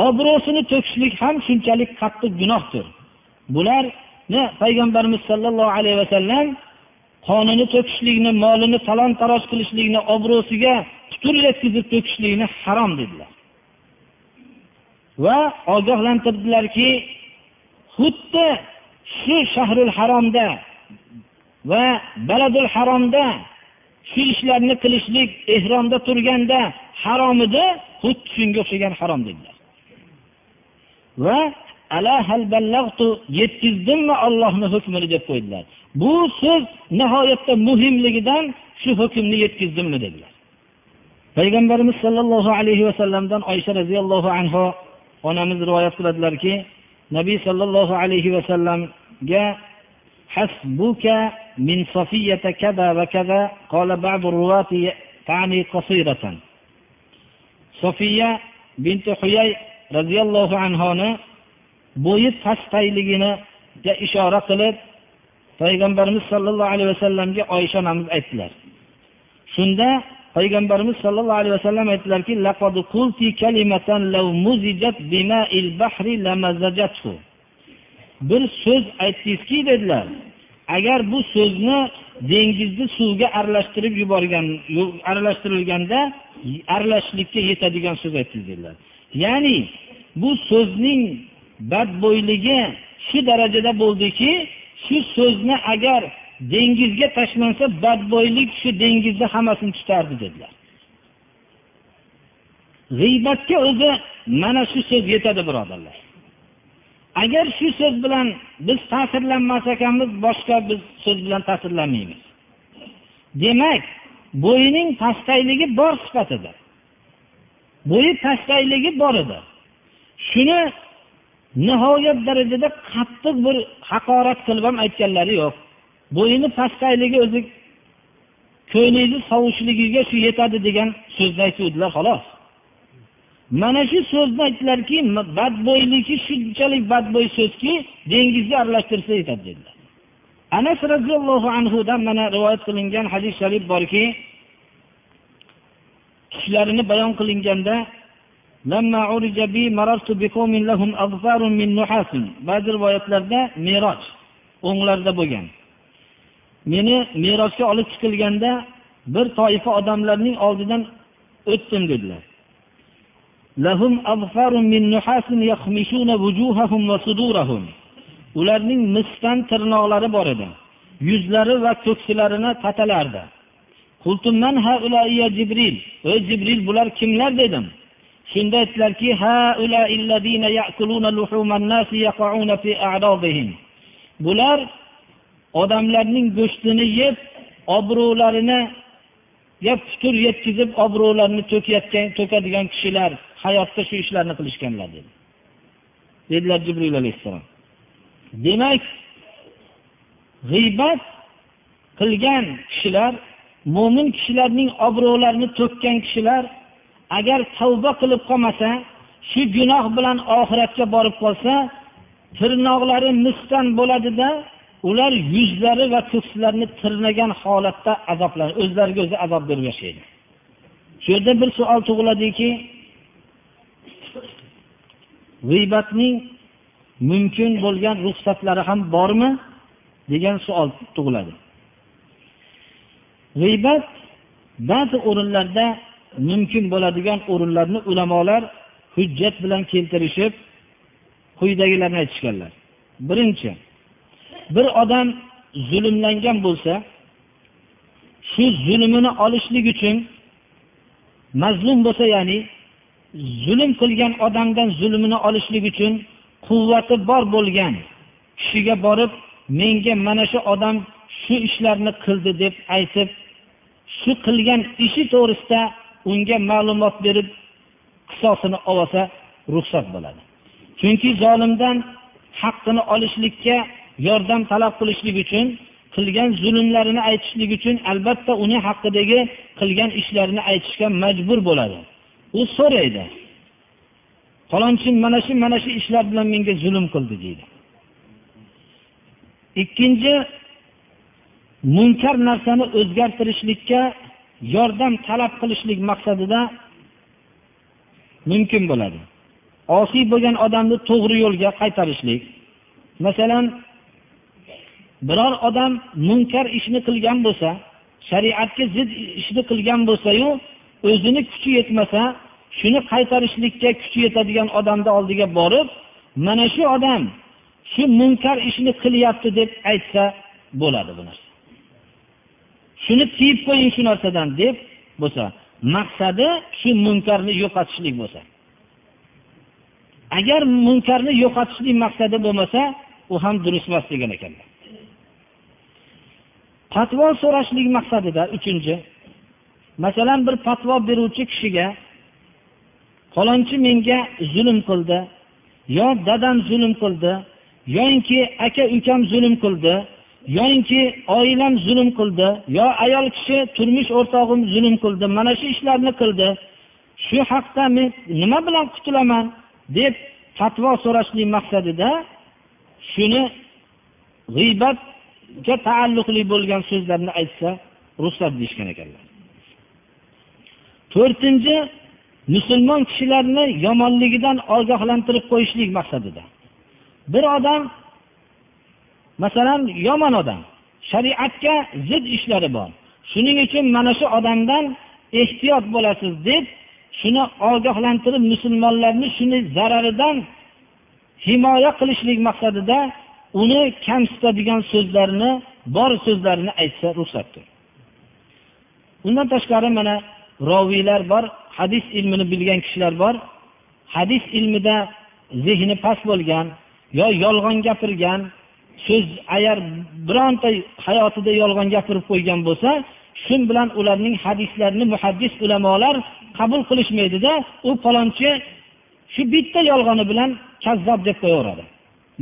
Speaker 1: obro'sini to'kishlik ham shunchalik qattiq gunohdir. Bularni payg'ambarimiz sollallohu alayhi vasallam qonini to'kishlikni molini talon taroj qilishlikni obro'siga putur yetkazib to'kishlikni harom dedilar. Va ogohlantirdilarki xuddi shu shahrul haromda va baladul haromda shu ishlarni qilishlik ehromda turganda harom edi xuddi shunga o'xshagan harom dedilar. Va ala hal yetkazdimmi ollohni hukmini deb qo'ydilar. Bu so'z nihoyatda muhimligidan shu hukmni yetkazdimmi dedilar. Payg'ambarimiz sollallohu alayhi vasallamdan oysha roziyallohu anhu onamiz rivoyat qiladilarki nabiy sollallohu alayhi vasallamga hasbuka min safiyata kada va kada qala ba'du ruwati tani sofiya binti huyay roziyallohu anhoni bo'yi pastayligiga ishora qilib payg'ambarimiz sollallohu alayhi vasallamga oysha onamiz aytdilar. Shunda payg'ambarimiz sollallohu alayhi vasallam aytdilarki bir so'z aytdingizki dedilar agar bu so'zni dengizni suvga aralashtirib yuborgan aralashtirilganda aralashishlikka yetadigan so'z aytdingiz dedilar ya'ni bu so'zning badbo'yligi shu darajada bo'ldiki shu so'zni agar dengizga tashlansa badbo'ylik shu dengizni hammasini tutardi dedilar. G'iybatga o'zi mana shu so'z yetadi birodarlar. Agar shu so'z bilan biz ta'sirlanmas ekanmiz boshqa biz so'z bilan ta'sirlanmaymiz. Demak bo'yining pastayligi bor sifatidir bo'yi pastayligi bor edi. Shuni nihoyat darajada qattiq bir haqorat qilib ham aytganlari yo'q. Bo'yini pastayligi o'zi ko'nglingizni sovushligiga shu yetadi degan so'zni aytuvdilar xolos. Mana shu so'zni aytdilarki badbo'yligi shunchalik badbo'y so'zki dengizga aralashtirsa yetadi dedilar. Anas roziyallohu anhudan mana rivoyat qilingan hadis sharif borki tushlarini bayon qilinganda ba'zi rivoyatlarda meroj o'nglarida bo'lgan. Meni merosga olib chiqilganda bir toifa odamlarning oldidan o'tdim dedilar. Ularning misdan tirnoqlari bor edi. Yuzlari va ko'ksilarini tatalardi. Jibril? Ey jibril bular kimlar? dedim. Shunda aytdilarki bular odamlarning go'shtini yeb obro'larini putur yetkazib obro'larini to'kayotgan to'kadigan kishilar. Hayotda shu ishlarni qilishganlar dedi. Dedilar jibril alayhissalom demak g'iybat qilgan kishilar mo'min kishilarning obro'larini to'kkan kishilar agar tavba qilib qolmasa shu gunoh bilan oxiratga borib qolsa tirnoqlari misdan bo'ladida ular yuzlari va ko'kslarini tirnagan holatda azoblan o'zlariga o'zi azob berib yashaydi. Shu yerda bir savol tug'iladiki g'iybatning mumkin bo'lgan ruxsatlari ham bormi? degan savol tug'iladi. G'iybat ba'zi o'rinlarda mumkin bo'ladigan o'rinlarni ulamolar hujjat bilan keltirishib quyidagilarni aytishganlar. Birinchi bir odam zulmlangan bo'lsa shu zulmini olishlik uchun mazlum bo'lsa ya'ni zulm qilgan odamdan zulmini olishlik uchun quvvati bor bo'lgan kishiga borib menga mana shu odam shu ishlarni qildi deb aytib shu qilgan ishi to'g'risida unga ma'lumot berib qisosini olsa ruxsat bo'ladi. Chunki zolimdan haqqini olishlikka yordam talab qilishlik uchun qilgan zulmlarini aytishlik uchun albatta uni haqidagi qilgan ishlarini aytishga majbur bo'ladi. U so'raydi falonchi mana shu mana shu ishlar bilan menga zulm qildi deydi. Ikkinchi munkar narsani o'zgartirishlikka yordam talab qilishlik maqsadida mumkin bo'ladi. Osiy bo'lgan odamni to'g'ri yo'lga qaytarishlik. Masalan biror odam munkar ishni qilgan bo'lsa shariatga zid ishni qilgan bo'lsayu o'zini kuchi yetmasa shuni qaytarishlikka kuchi yetadigan odamni oldiga borib mana shu odam shu munkar ishni qilyapti deb aytsa bo'ladi bu narsa. Shuni tiyib qo'ying shu narsadan deb bo'lsa maqsadi shu munkarni yo'qotishlik bo'lsa. Agar munkarni yo'qotishlik maqsadi bo'lmasa u ham durust emas degan ekanlar. Fatvo so'rashlik maqsadida uchinchi masalan bir fatvo beruvchi kishiga falonchi menga zulm qildi yo dadam zulm qildi yoinki aka ukam zulm qildi yoinki oilam zulm qildi yo ayol kishi turmush o'rtog'im zulm qildi mana shu ishlarni qildi shu haqda men nima bilan qutulaman deb fatvo so'rashlik maqsadida shuni g'iybatga taalluqli bo'lgan so'zlarni aytsa ruxsat deyishgan ekanlar. To'rtinchi musulmon kishilarni yomonligidan ogohlantirib qo'yishlik maqsadida. Bir odam masalan yomon odam shariatga zid ishlari bor. Shuning uchun mana shu odamdan ehtiyot bo'lasiz deb shuni ogohlantirib musulmonlarni shuni zararidan himoya qilishlik maqsadida uni kamsitadigan so'zlarni bor so'zlarni aytsa ruxsatdir. Undan tashqari mana roviylar bor hadis ilmini bilgan kishilar bor. Hadis ilmida zehni past bo'lgan yo yolg'on gapirgan so'z agar bironta hayotida yolg'on gapirib qo'ygan bo'lsa shu bilan ularning hadislarini muhaddis ulamolar qabul qilishmaydida u falonchi shu bitta yolg'oni bilan kazzob deb qo'yaveradi.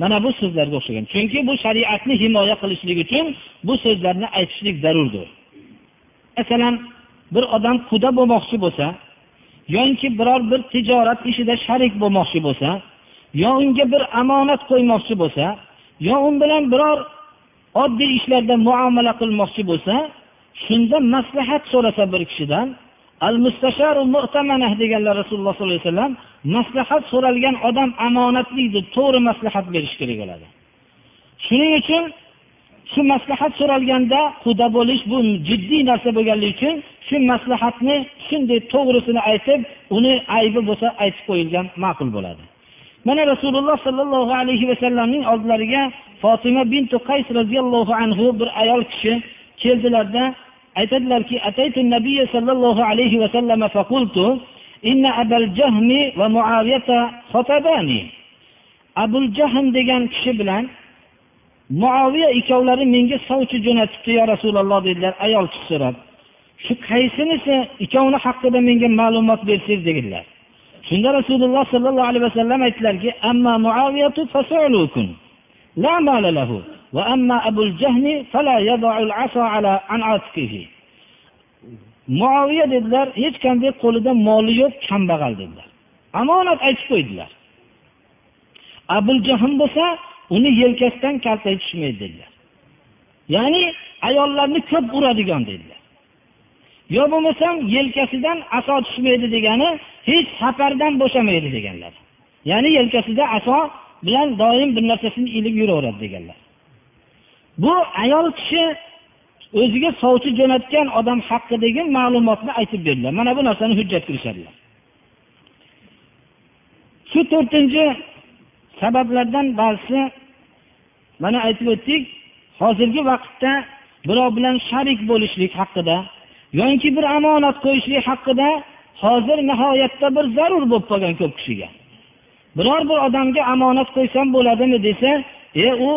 Speaker 1: Mana bu so'zlarga o'xshagan. Chunki bu shariatni himoya qilishlik uchun bu so'zlarni aytishlik zarurdir. Masalan bir odam quda bo'lmoqchi bo'lsa yoki biror bir tijorat ishida sharik bo'lmoqchi bo'lsa yo unga bir omonat qo'ymoqchi bo'lsa yo u bilan biror oddiy ishlarda muomala qilmoqchi bo'lsa shunda maslahat so'rasa bir kishidan al mustasharu mu'tamanah deganlar rasululloh sollallohu alayhi vasallam maslahat so'ralgan odam omonatlidir to'g'ri maslahat berish kerak bo'ladi. Shuning uchun shu maslahat so'ralganda quda bo'lish bu jiddiy narsa bo'lganligi uchun shu maslahatni shunday to'g'risini aytib uni aybi bo'lsa aytib qo'yilgan ma'qul bo'ladi. Mana rasululloh sollallohu alayhi vasallamning oldilariga fotima bintu qays roziyallohu anhu bir ayol kishi keldilarda aytadilarki ataytu nabiy sollallohu alayhi vasallam faqultu inna abal jahmi va muaviyata xotabani abul jahm degan kishi bilan muoviya ikkovlari menga sovchi jo'natibdi yo rasululloh dedilar ayol kishi so'rab shu qaysinisi ikkovini haqida menga ma'lumot bersangiz dedilar. Shunda rasululloh sollallohu alayhi vasallam aytdilarki amma muaviyatu fasulukun la mala lahu va amma abul jahmi fala yada'u asa ala an atqihi muoviya dedilar hech qanday qo'lida moli yo'q kambag'al dedilar. Omonat aytib qo'ydilar. Abul jahm bo'lsa uni yelkasidan kaltak tushmaydi dedilar. Ya'ni ayollarni ko'p uradigan dedilar. Yo bo'lmasam yelkasidan aso tushmaydi degani hech safardan bo'shamaydi deganlar. Ya'ni yelkasida aso bilan doim bir narsasini ilib yuraveradi deganlar. Bu ayol kishi o'ziga sovchi jo'natgan odam haqidagi ma'lumotni aytib berdilar. Mana bu narsani hujjat qilishadilar shu to'rtinchi sabablardan ba'zisi mana aytib o'tdik hozirgi vaqtda birov bilan sharik bo'lishlik haqida yoki bir omonat qo'yishlik haqida hozir nihoyatda bir zarur bo'lib qolgan ko'p kishiga. Biror bir odamga omonat qo'ysam bo'ladimi desa e u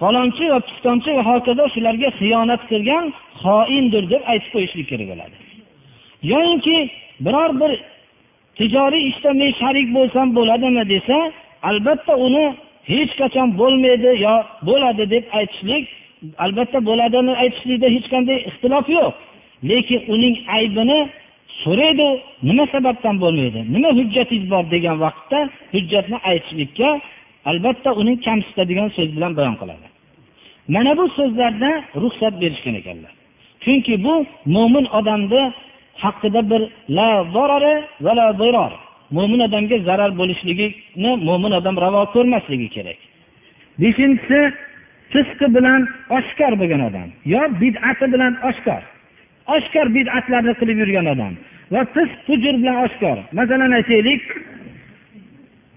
Speaker 1: falonchi va pistonchi va hokazo shularga xiyonat qilgan xoindir deb aytib qo'yishlik kerak bo'ladi. Yoyinki biror bir tijoriy ishda men sharik bo'lsam bo'ladimi desa albatta uni hech qachon bo'lmaydi yo bo'ladi deb aytishlik albatta bo'ladini aytishlikda hech qanday ixtilof yo'q. Lekin uning aybini so'raydi nima sababdan bo'lmaydi nima hujjatingiz bor degan vaqtda hujjatni aytishlikka albatta uning kamsitadigan so'z bilan bayon qiladi. Mana bu so'zlarda ruxsat berishgan ekanlar. Chunki bu mo'min odamni haqida bir la zarari va la ziror mo'min odamga zarar bo'lishligini mo'min odam ravo ko'rmasligi kerak. Beshinchisi fisqi bilan oshkor bo'lgan odam yo bid'ati bilan oshkor. Oshkor bid'atlarni qilib yurgan odam va fisq hujur bilan oshkor. Masalan aytaylik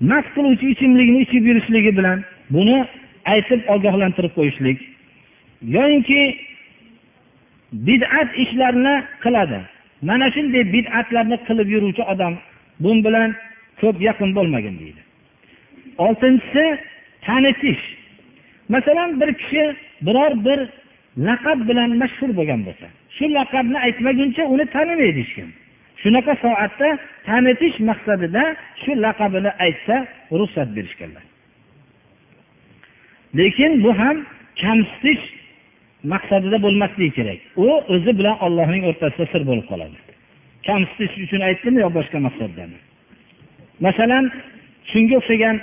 Speaker 1: mast qiluvchi ichimlikni ichib yurishligi bilan buni aytib ogohlantirib qo'yishlik yoyinki bid'at ishlarni qiladi. Mana shunday bid'atlarni qilib yuruvchi odam bu bilan ko'p yaqin bo'lmagin deydi. Oltinchisi tanitish. Masalan bir kishi biror bir laqab bilan mashhur bo'lgan bo'lsa shu laqabni aytmaguncha uni tanimaydi hech kim. Shunaqa soatda tanitish maqsadida shu laqabini aytsa ruxsat berishganlar. Lekin bu ham kamsitish maqsadida bo'lmasligi kerak. U o'zi bilan ollohning o'rtasida sir bo'lib qoladi. kamsitish uchun aytdimi yo boshqa maqsadlarmi masalan shunga o'xshagan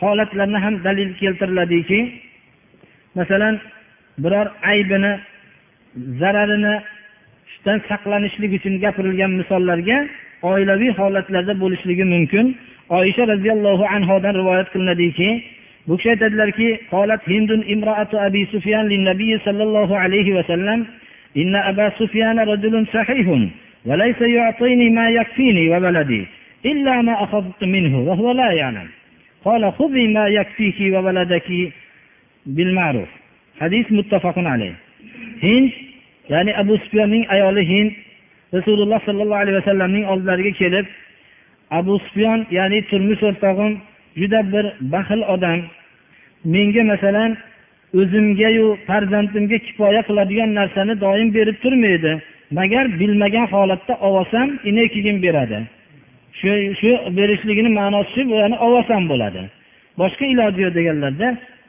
Speaker 1: holatlarni ham dalil keltiriladiki masalan biror aybini zararini shudan saqlanishlik uchun gapirilgan misollarga oilaviy holatlarda bo'lishligi mumkin. Oyisha roziyallohu anhodan rivoyat qilinadiki bu kishi aytadilarki qolat hindun imroatu abi sufyan lin nabiy sollallohu alayhi vasallam inna aba sufyana rajulun sahihun. وليس يعطيني ما يكفيني وولدي إلا ما أخذت منه وهو لا يعلم قال خذي ما يكفيك وولدك بالمعروف حديث متفق عليه hind ya'ni abu sufyonning ayoli hind rasululloh sollallohu alayhi vasallamning oldilariga kelib abu sufyon ya'ni turmush o'rtog'im juda bir baxil odam menga masalan o'zimgayu farzandimga kifoya qiladigan narsani doim berib turmaydi Magar bilmagan holatda olsam keyin beradi. Shu shu berishligini ma'nosi shu ya'ni olsam bo'ladi. Boshqa iloji yo'q deganlarda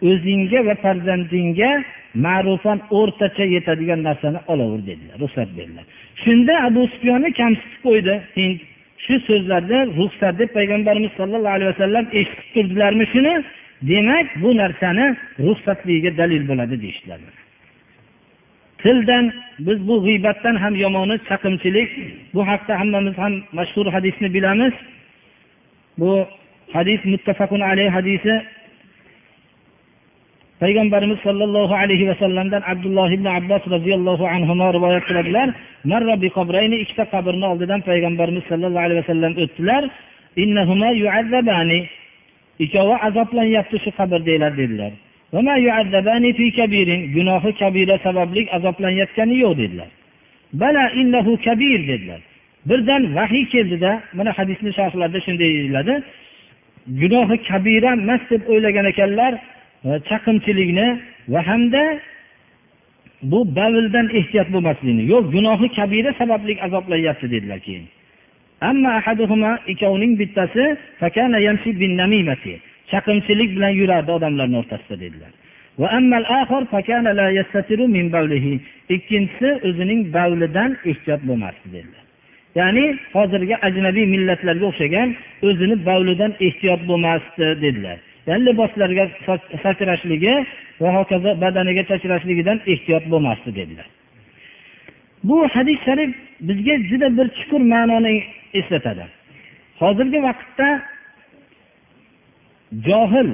Speaker 1: o'zingga va farzandingga ma'rufan o'rtacha yetadigan narsani olaver dedilar ruxsat berdilar. Shunda abu sufyonni kamsitib qo'ydi hind. Shu so'zlarni ruxsat deb payg'ambarimiz sollallohu alayhi vasallam eshitib turdilarmi shuni? Demak bu narsani ruxsatligiga dalil bo'ladi deyishdilar. Tildan biz bu g'iybatdan ham yomoni chaqimchilik. Bu haqda hammamiz ham mashhur hadisni bilamiz. Bu hadis muttafaqun alayhi hadisi. Payg'ambarimiz sollallohu alayhi vasallamdan abdulloh ibn abbos roziyallohu anhu rivoyat qiladilar. Ikkita qabrni oldidan payg'ambarimiz sollallohu alayhi vasallam o'tdilar. Ikkovi azoblanyapti shu qabrdagilar dedilar. Gunohi kabira sababli azoblanayotgani yo'q dedilar. bala innahu kabir dedilar. Birdan vahiy keldida mana hadisni sharhlarida shunday deyiladi. Gunohi kabira emas deb o'ylagan ekanlar e, chaqimchilikni va hamda bu bavldan ehtiyot bo'lmaslikni yo'q gunohi kabira sababli azoblanyapti dedilar keyin. Ikkovining bittasi chaqimchilik bilan yurardi odamlarni o'rtasida dedilar. Ikkinchisi o'zining bavlidan ehtiyot bo'lmasdi dedilar. Ya'ni hozirgi ajnabiy millatlarga o'xshagan o'zini bavlidan ehtiyot bo'lmasdi dedilar. Ya'ni liboslarga sachrashligi va hokazo badaniga sachrashligidan ehtiyot bo'lmasdi dedilar. Bu hadis sharif bizga juda bir chuqur ma'noni eslatadi. Hozirgi vaqtda johil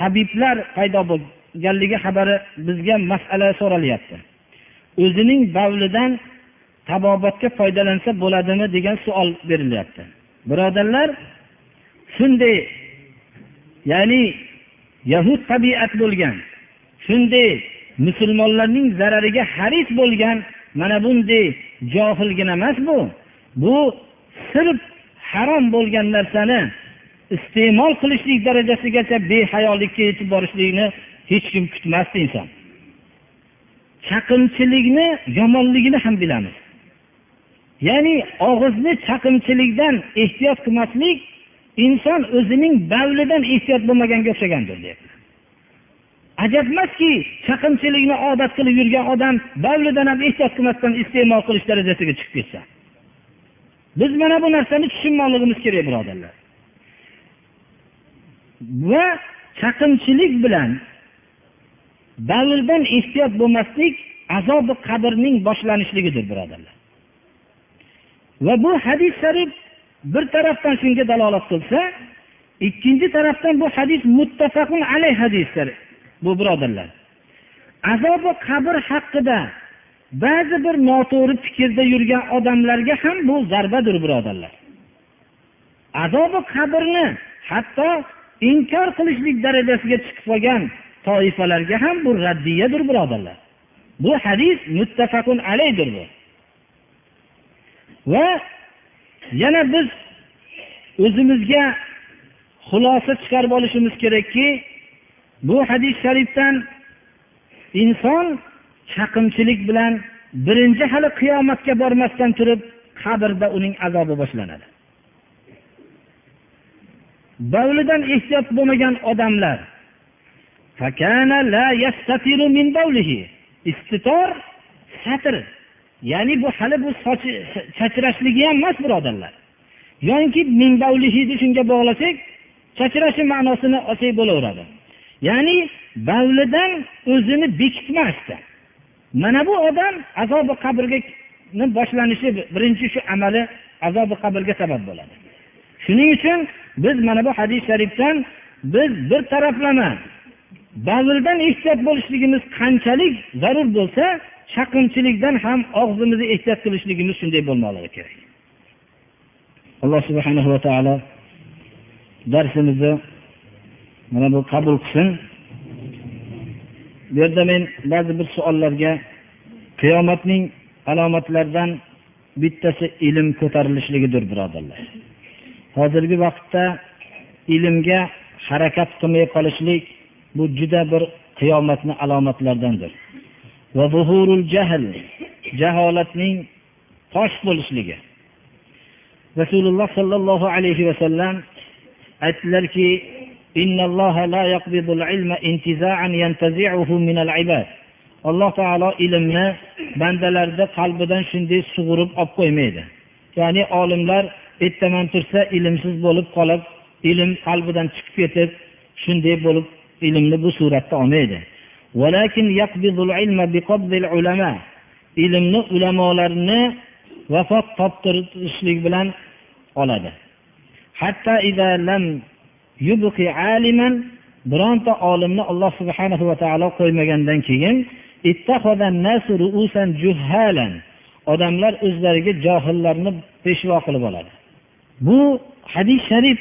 Speaker 1: tabiblar paydo bo'lganligi xabari bizga masala so'ralyapti o'zining bavlidan tabobatga foydalansa bo'ladimi degan savol berilyapti. Birodarlar shunday ya'ni yahud tabiat bo'lgan shunday musulmonlarning zarariga haris bo'lgan mana bunday johilgina emas bu. Bu sirf harom bo'lgan narsani iste'mol qilishlik darajasigacha behayolikka yetib borishlikni hech kim kutmasdi inson. Chaqimchilikni yomonligini ham bilamiz. Ya'ni og'izni chaqimchilikdan ehtiyot qilmaslik inson o'zining bavlidan ehtiyot bo'lmaganga o'xshagandir deyapti. Ajab emaski chaqimchilikni odat qilib yurgan odam bavlidan ham ehtiyot qilmasdan iste'mol qilish darajasiga chiqib ketsa. Biz mana bu narsani tushunmoqligimiz kerak birodarlar. Va chaqimchilik bilan bavldan ehtiyot bo'lmaslik azobi qabrning boshlanishligidir birodarlar. Va bu hadis sharif bir tarafdan shunga dalolat qilsa ikkinchi tarafdan bu hadis muttafaqun alay hadisdir bu birodarlar. Azobi qabr haqida ba'zi bir noto'g'ri fikrda yurgan odamlarga ham bu zarbadir birodarlar. Azobi qabrni hatto inkor qilishlik darajasiga chiqib qolgan toifalarga ham bu raddiyadir birodarlar. Bu hadis muttafaqun alaydir bu. Va yana biz o'zimizga xulosa chiqarib olishimiz kerakki bu hadis sharifdan inson chaqimchilik bilan birinchi hali qiyomatga bormasdan turib qabrda uning azobi boshlanadi. Bovlidan ehtiyot bo'lmagan odamlar. Istitor satr. Ya'ni bu hali bu sochi chachrashligi ham emas birodarlar. Yoki shunga bog'lasak chachrashi ma'nosini olsak bo'laveradi. Ya'ni bavlidan o'zini bekitmasdi. Mana bu odam azobi qabrga boshlanishi birinchi shu amali azobi qabrga sabab bo'ladi. Shuning uchun biz mana bu hadis sharifdan biz bir taraflama bazildan ehtiyot bo'lishligimiz qanchalik zarur bo'lsa chaqimchilikdan ham og'zimizni ehtiyot qilishligimiz shunday bo'lmoqligi kerak. Alloh subhanahu va taolo darsimizni mana bu qabul qilsin. Bu yerda men ba'zi bir savollarga qiyomatning alomatlaridan bittasi ilm ko'tarilishligidir birodarlar. Hozirgi vaqtda ilmga harakat qilmay qolishlik bu juda bir qiyomatni alomatlaridandir va zuhurul jahl jaholatning fosh bo'lishligi. Rasululloh sollallohu alayhi vasallam aytdilarki alloh taolo ilmni bandalarni qalbidan shunday sug'urib olib qo'ymaydi. Ya'ni olimlar ertaman tursa ilmsiz bo'lib qolib ilm qalbidan chiqib ketib shunday bo'lib ilmni bu suratda olmaydi. Ilmni ulamolarni vafot toptirishlik bilan oladi. Hatto bironta olimni alloh subhanahu va taolo qo'ymagandan keyin odamlar o'zlariga johillarni peshvo qilib oladi. Bu hadis sharif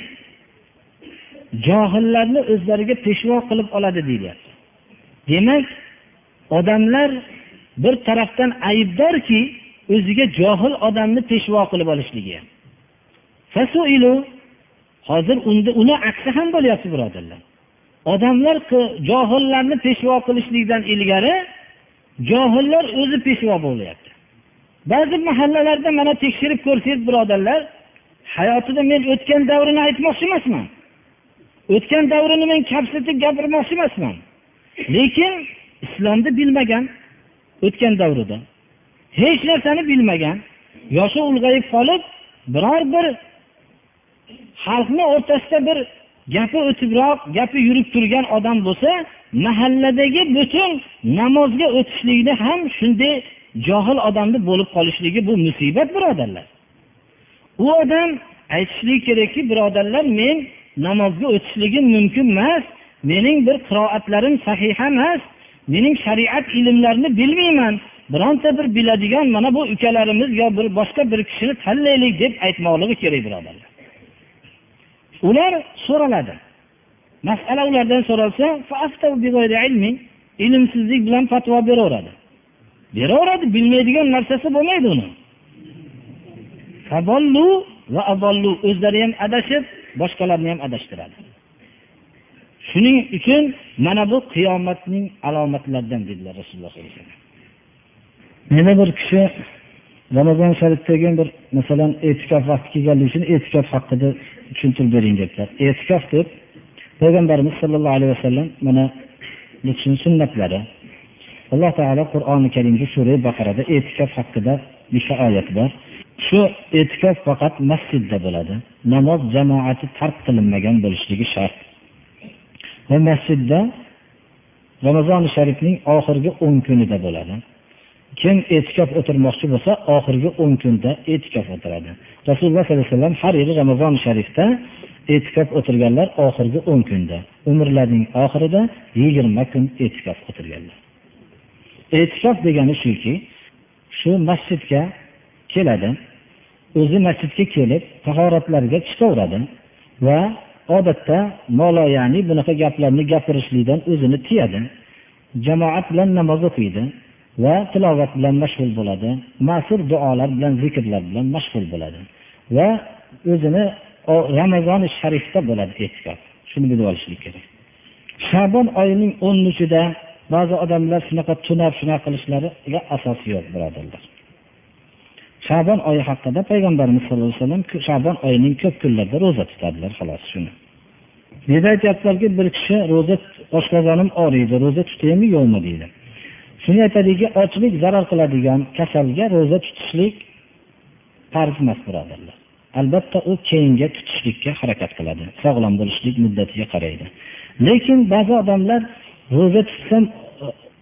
Speaker 1: johillarni o'zlariga peshvo qilib oladi deyilyapti demak odamlar bir tarafdan aybdorki o'ziga johil odamni peshvo qilib olishligi hozir unda uni aksi ham bo'lyapti birodarlar. Odamlar johillarni peshvo qilishlikdan ilgari johillar o'zi peshvo bo'lyapti. Ba'zi mahallalarda mana tekshirib ko'rsangiz birodarlar hayotida men o'tgan davrini aytmoqchi emasman. O'tgan davrini men kamsitib gapirmoqchi emasman. Lekin islomni bilmagan o'tgan davrida hech narsani bilmagan yoshi ulg'ayib qolib biror bir xalqni o'rtasida bir gapi o'tibroq gapi yurib turgan odam bo'lsa mahalladagi butun namozga o'tishlikni ham shunday johil odamni bo'lib qolishligi bu musibat birodarlar. U odam aytishligi kerakki birodarlar men namozga o'tishligim mumkin emas mening bir qiroatlarim sahih emas mening shariat ilmlarini bilmayman bironta bir biladigan mana bu ukalarimiz yo bir boshqa bir kishini tanlaylik deb aytmoqligi kerak birodarlar. Ular so'raladi. Masala ulardan so'ralsa ilmsizlik bilan fatvo beraveradi. Beraveradi bilmaydigan narsasi bo'lmaydi uni. Va o'zlari ham adashib boshqalarni ham adashtiradi. Shuning uchun mana bu qiyomatning alomatlaridan dedilar rasululloh sollallohu alayhi vasallam. Yana bir kishi ramazon sharifdagi bir masalan e'tikof vaqti kelganligi uchun e'tikof haqida tushuntirib bering dedilar. E'tikof deb payg'ambarimiz sollallohu alayhi vasallam mana bu kishini sunnatlari. Alloh taolo qur'oni karimda sura baqarada e'tikof haqida nechta oyat bor. Shu e'tikof faqat masjidda bo'ladi. Namoz jamoati tark qilinmagan bo'lishligi shart. Va masjidda ramazoni sharifning oxirgi o'n kunida bo'ladi. Kim e'tikof o'tirmoqchi bo'lsa oxirgi o'n kunda e'tikof o'tiradi. Rasululloh sollallohu alayhi vasallam har yili ramazon sharifda e'tikof o'tirganlar oxirgi o'n kunda. Umrlarining oxirida yigirma kun e'tikof o'tirganlar. E'tikof degani shuki shu masjidga keladi. O'zi masjidga kelib tahoratlarga chiqaveradi va odatda molo ya'ni bunaqa gaplarni gapirishlikdan o'zini tiyadi jamoat bilan namoz o'qiydi va tilovat bilan mashg'ul bo'ladi ma'sur duolar bilan zikrlar bilan mashg'ul bo'ladi va o'zini ramazoni sharifda bo'ladi e'tikof shuni bilib olishlik kerak. Shabon oyining o'n uchida ba'zi odamlar shunaqa tunab shunaqa qilishlariga asos yo'q birodarlar. Shabon oyi haqida payg'ambarimiz sallallohu alayhi vasallam shabon oyining ko'p kunlarida ro'za tutadilar xolos shuni. Bu yerda aytyaptilarki bir kishi ro'za oshqozonim og'riydi ro'za tutaymi yo'qmi deydi. Shuni aytadiki ochlik zarar qiladigan kasalga ro'za tutishlik farz emas birodarlar. Albatta u keyinga tutishlikka harakat qiladi sog'lom bo'lishlik muddatiga qaraydi. Lekin ba'zi odamlar ro'za tutsam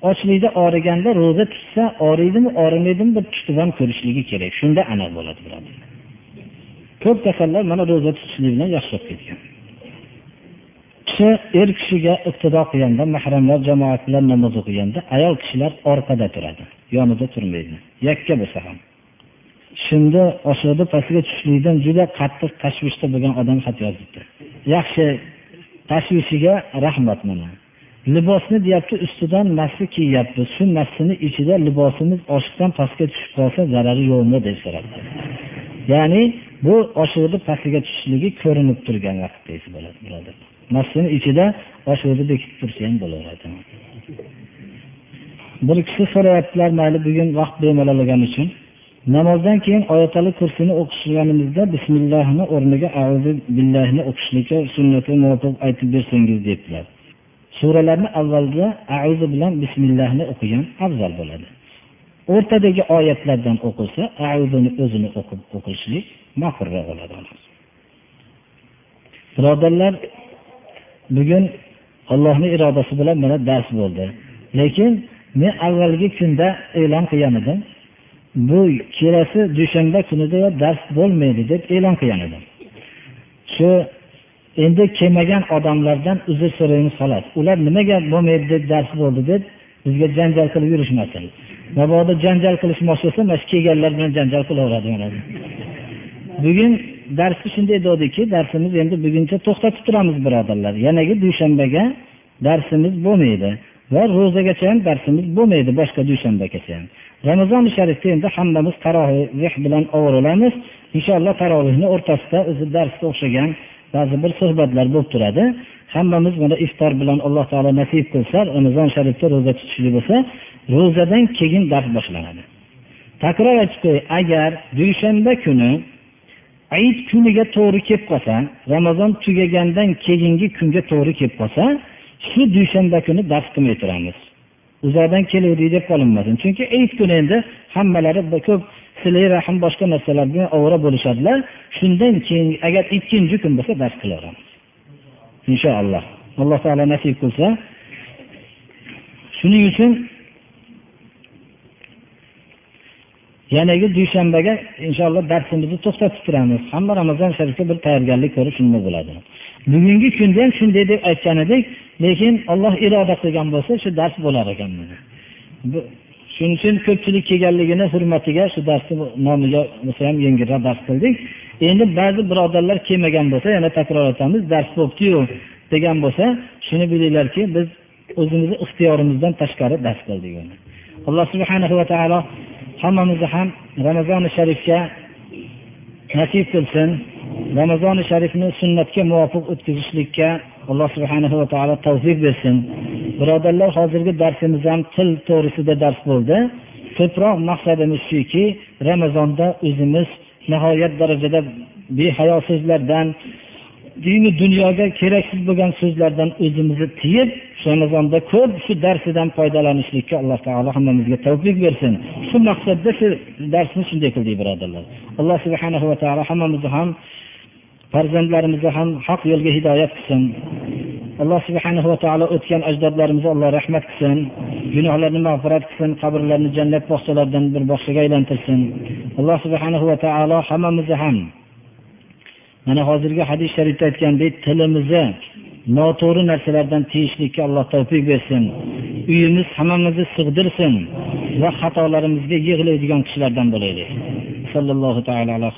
Speaker 1: ochlikda og'riganda ro'za tutsa og'riydimi og'rimaydimi bir tutib ham ko'rishligi kerak. Shunda aniq bo'ladi birodarlar ko'p kasallar mana ro'za tutishlik bilan yaxshilab ketgan. Kishi er kishiga iqtido qilganda mahramlar jamoat bilan namoz o'qiganda ayol kishilar orqada turadi yonida turmaydi. Yakka bo'lsa ham. Shunda oshiqni pastga tushishlikdan juda qattiq tashvishda bo'lgan odam xat yozibdi. Yaxshi tashvishiga rahmat mana. Libosni deyapti ustidan massi kiyyapmiz shu massini ichida libosimiz oshiqdan pastga tushib qolsa zarari yo'qmi deb so'rabdi. Ya'ni bu oshig'ini pastiga tushishligi ko'rinib turgan vaqtda bo'ladi birodar. Massini ichida oshig'ini bekitib tursa ham bo'laveradi. Bir kishi so'rayaptilar mayli bugun vaqt bemalol uchun. Namozdan keyin oyatali kursini o'qishganimizda bismillahni o'rniga azu billahni o'qishlikka sunnati muvofiq aytib bersangiz debdilar. Suralarni avvalda auzu bilan bismillahni o'qigan afzal bo'ladi. O'rtadagi oyatlardan o'qilsa auzuni o'zini o'qib o'qishlik ma'qulroq bo'ladi birodarlar bugun Allohni irodasi bilan mana dars bo'ldi. Lekin men avvalgi kunda e'lon qilgan edim. Bu kelasi dushanba kunida dars bo'lmaydi deb e'lon qilgan edim. Shu endi kelmagan odamlardan uzr so'raymiz xolos ular nimaga bo'lmaydi deb dars bo'ldi deb bizga janjal qilib yurishmasin. Mabodo janjal qilishmoqchi bo'lsa mana shu kelganlar bilan janjal qilaveradi bugun darsni shunday degdiki darsimiz endi buguncha to'xtatib turamiz birodarlar. Yanagi dushanbaga darsimiz bo'lmaydi va ro'zagacha ham darsimiz bo'lmaydi boshqa dushanbagacha ham. Ramazoni sharifda endi hammamiz taroveh bilan ovuramiz inshaalloh tarovehni o'rtasida o'zi darsga o'xshagan ba'zi bir suhbatlar bo'lib turadi. Hammamiz mana iftor bilan alloh taolo nasib qilsa ramazon sharifda ro'za tutishlik bo'lsa ro'zadan keyin dars boshlanadi. Takror aytib qo'yay agar dushanba kuni ayit kuniga to'g'ri kelib qolsa ramazon tugagandan keyingi kunga to'g'ri kelib qolsa shu dushanba kuni dars qilmay turamiz. Uzoqdan keluvdik deb qolinmasin. Chunki ayit kuni endi hammalari ko'p silay rahm boshqa narsalar bilan ovora bo'lishadilar. Shundan keyin agar ikkinchi kun bo'lsa dars qilaveramiz. Inshaalloh. Alloh taolo nasib qilsa. Shuning uchun yanagi dushanbaga inshaalloh darsimizni to'xtatib turamiz. Hamma ramazon sharifga bir tayyorgarlik ko'rib shunday bo'ladi. Bugungi kunda ham shunday deb aytgan edik lekin olloh iroda qilgan bo'lsa shu dars bo'lar ekan shuning uchun ko'pchilik kelganligini hurmatiga shu darsni nomiga bo'lsa ham yengilroq dars qildik. Endi ba'zi birodarlar kelmagan bo'lsa yana takror aytamiz dars bo'libdiyu degan bo'lsa shuni bilinglarki biz o'zimizni ixtiyorimizdan tashqari dars qildik alloh subhanahu va taolo hammamizni ham ramazoni sharifga nasib qilsin. Ramazoni sharifni sunnatga muvofiq o'tkazishlikka alloh subhanahu va taolo tavfiq bersin. Birodarlar hozirgi darsimiz ham til to'g'risida dars bo'ldi. Ko'proq maqsadimiz shuki ramazonda o'zimiz nihoyat darajada behayo so'zlardan dini dunyoga keraksiz bo'lgan so'zlardan o'zimizni tiyib ramazonda ko'p shu darsidan foydalanishlikka alloh taolo hammamizga tavfiq bersin. Shu maqsadda shu darsni shunday qildik birodarlar. Alloh subhanahu va taolo hammamizni ham farzandlarimizni ham haq yo'lga hidoyat qilsin. Alloh subhanahu va taolo o'tgan ajdodlarimizga alloh rahmat qilsin. Gunohlarni mag'firat qilsin qabrlarini jannat bog'chalaridan bir bog'chaga aylantirsin. Alloh subhanahu va taolo hammamizni ham mana hozirgi hadis sharifda aytgandek tilimizni noto'g'ri narsalardan tiyishlikka alloh tavfiq bersin. Uyimiz hammamizni sig'dirsin va xatolarimizga yig'laydigan kishilardan bo'laylik. Sallallohu taala ala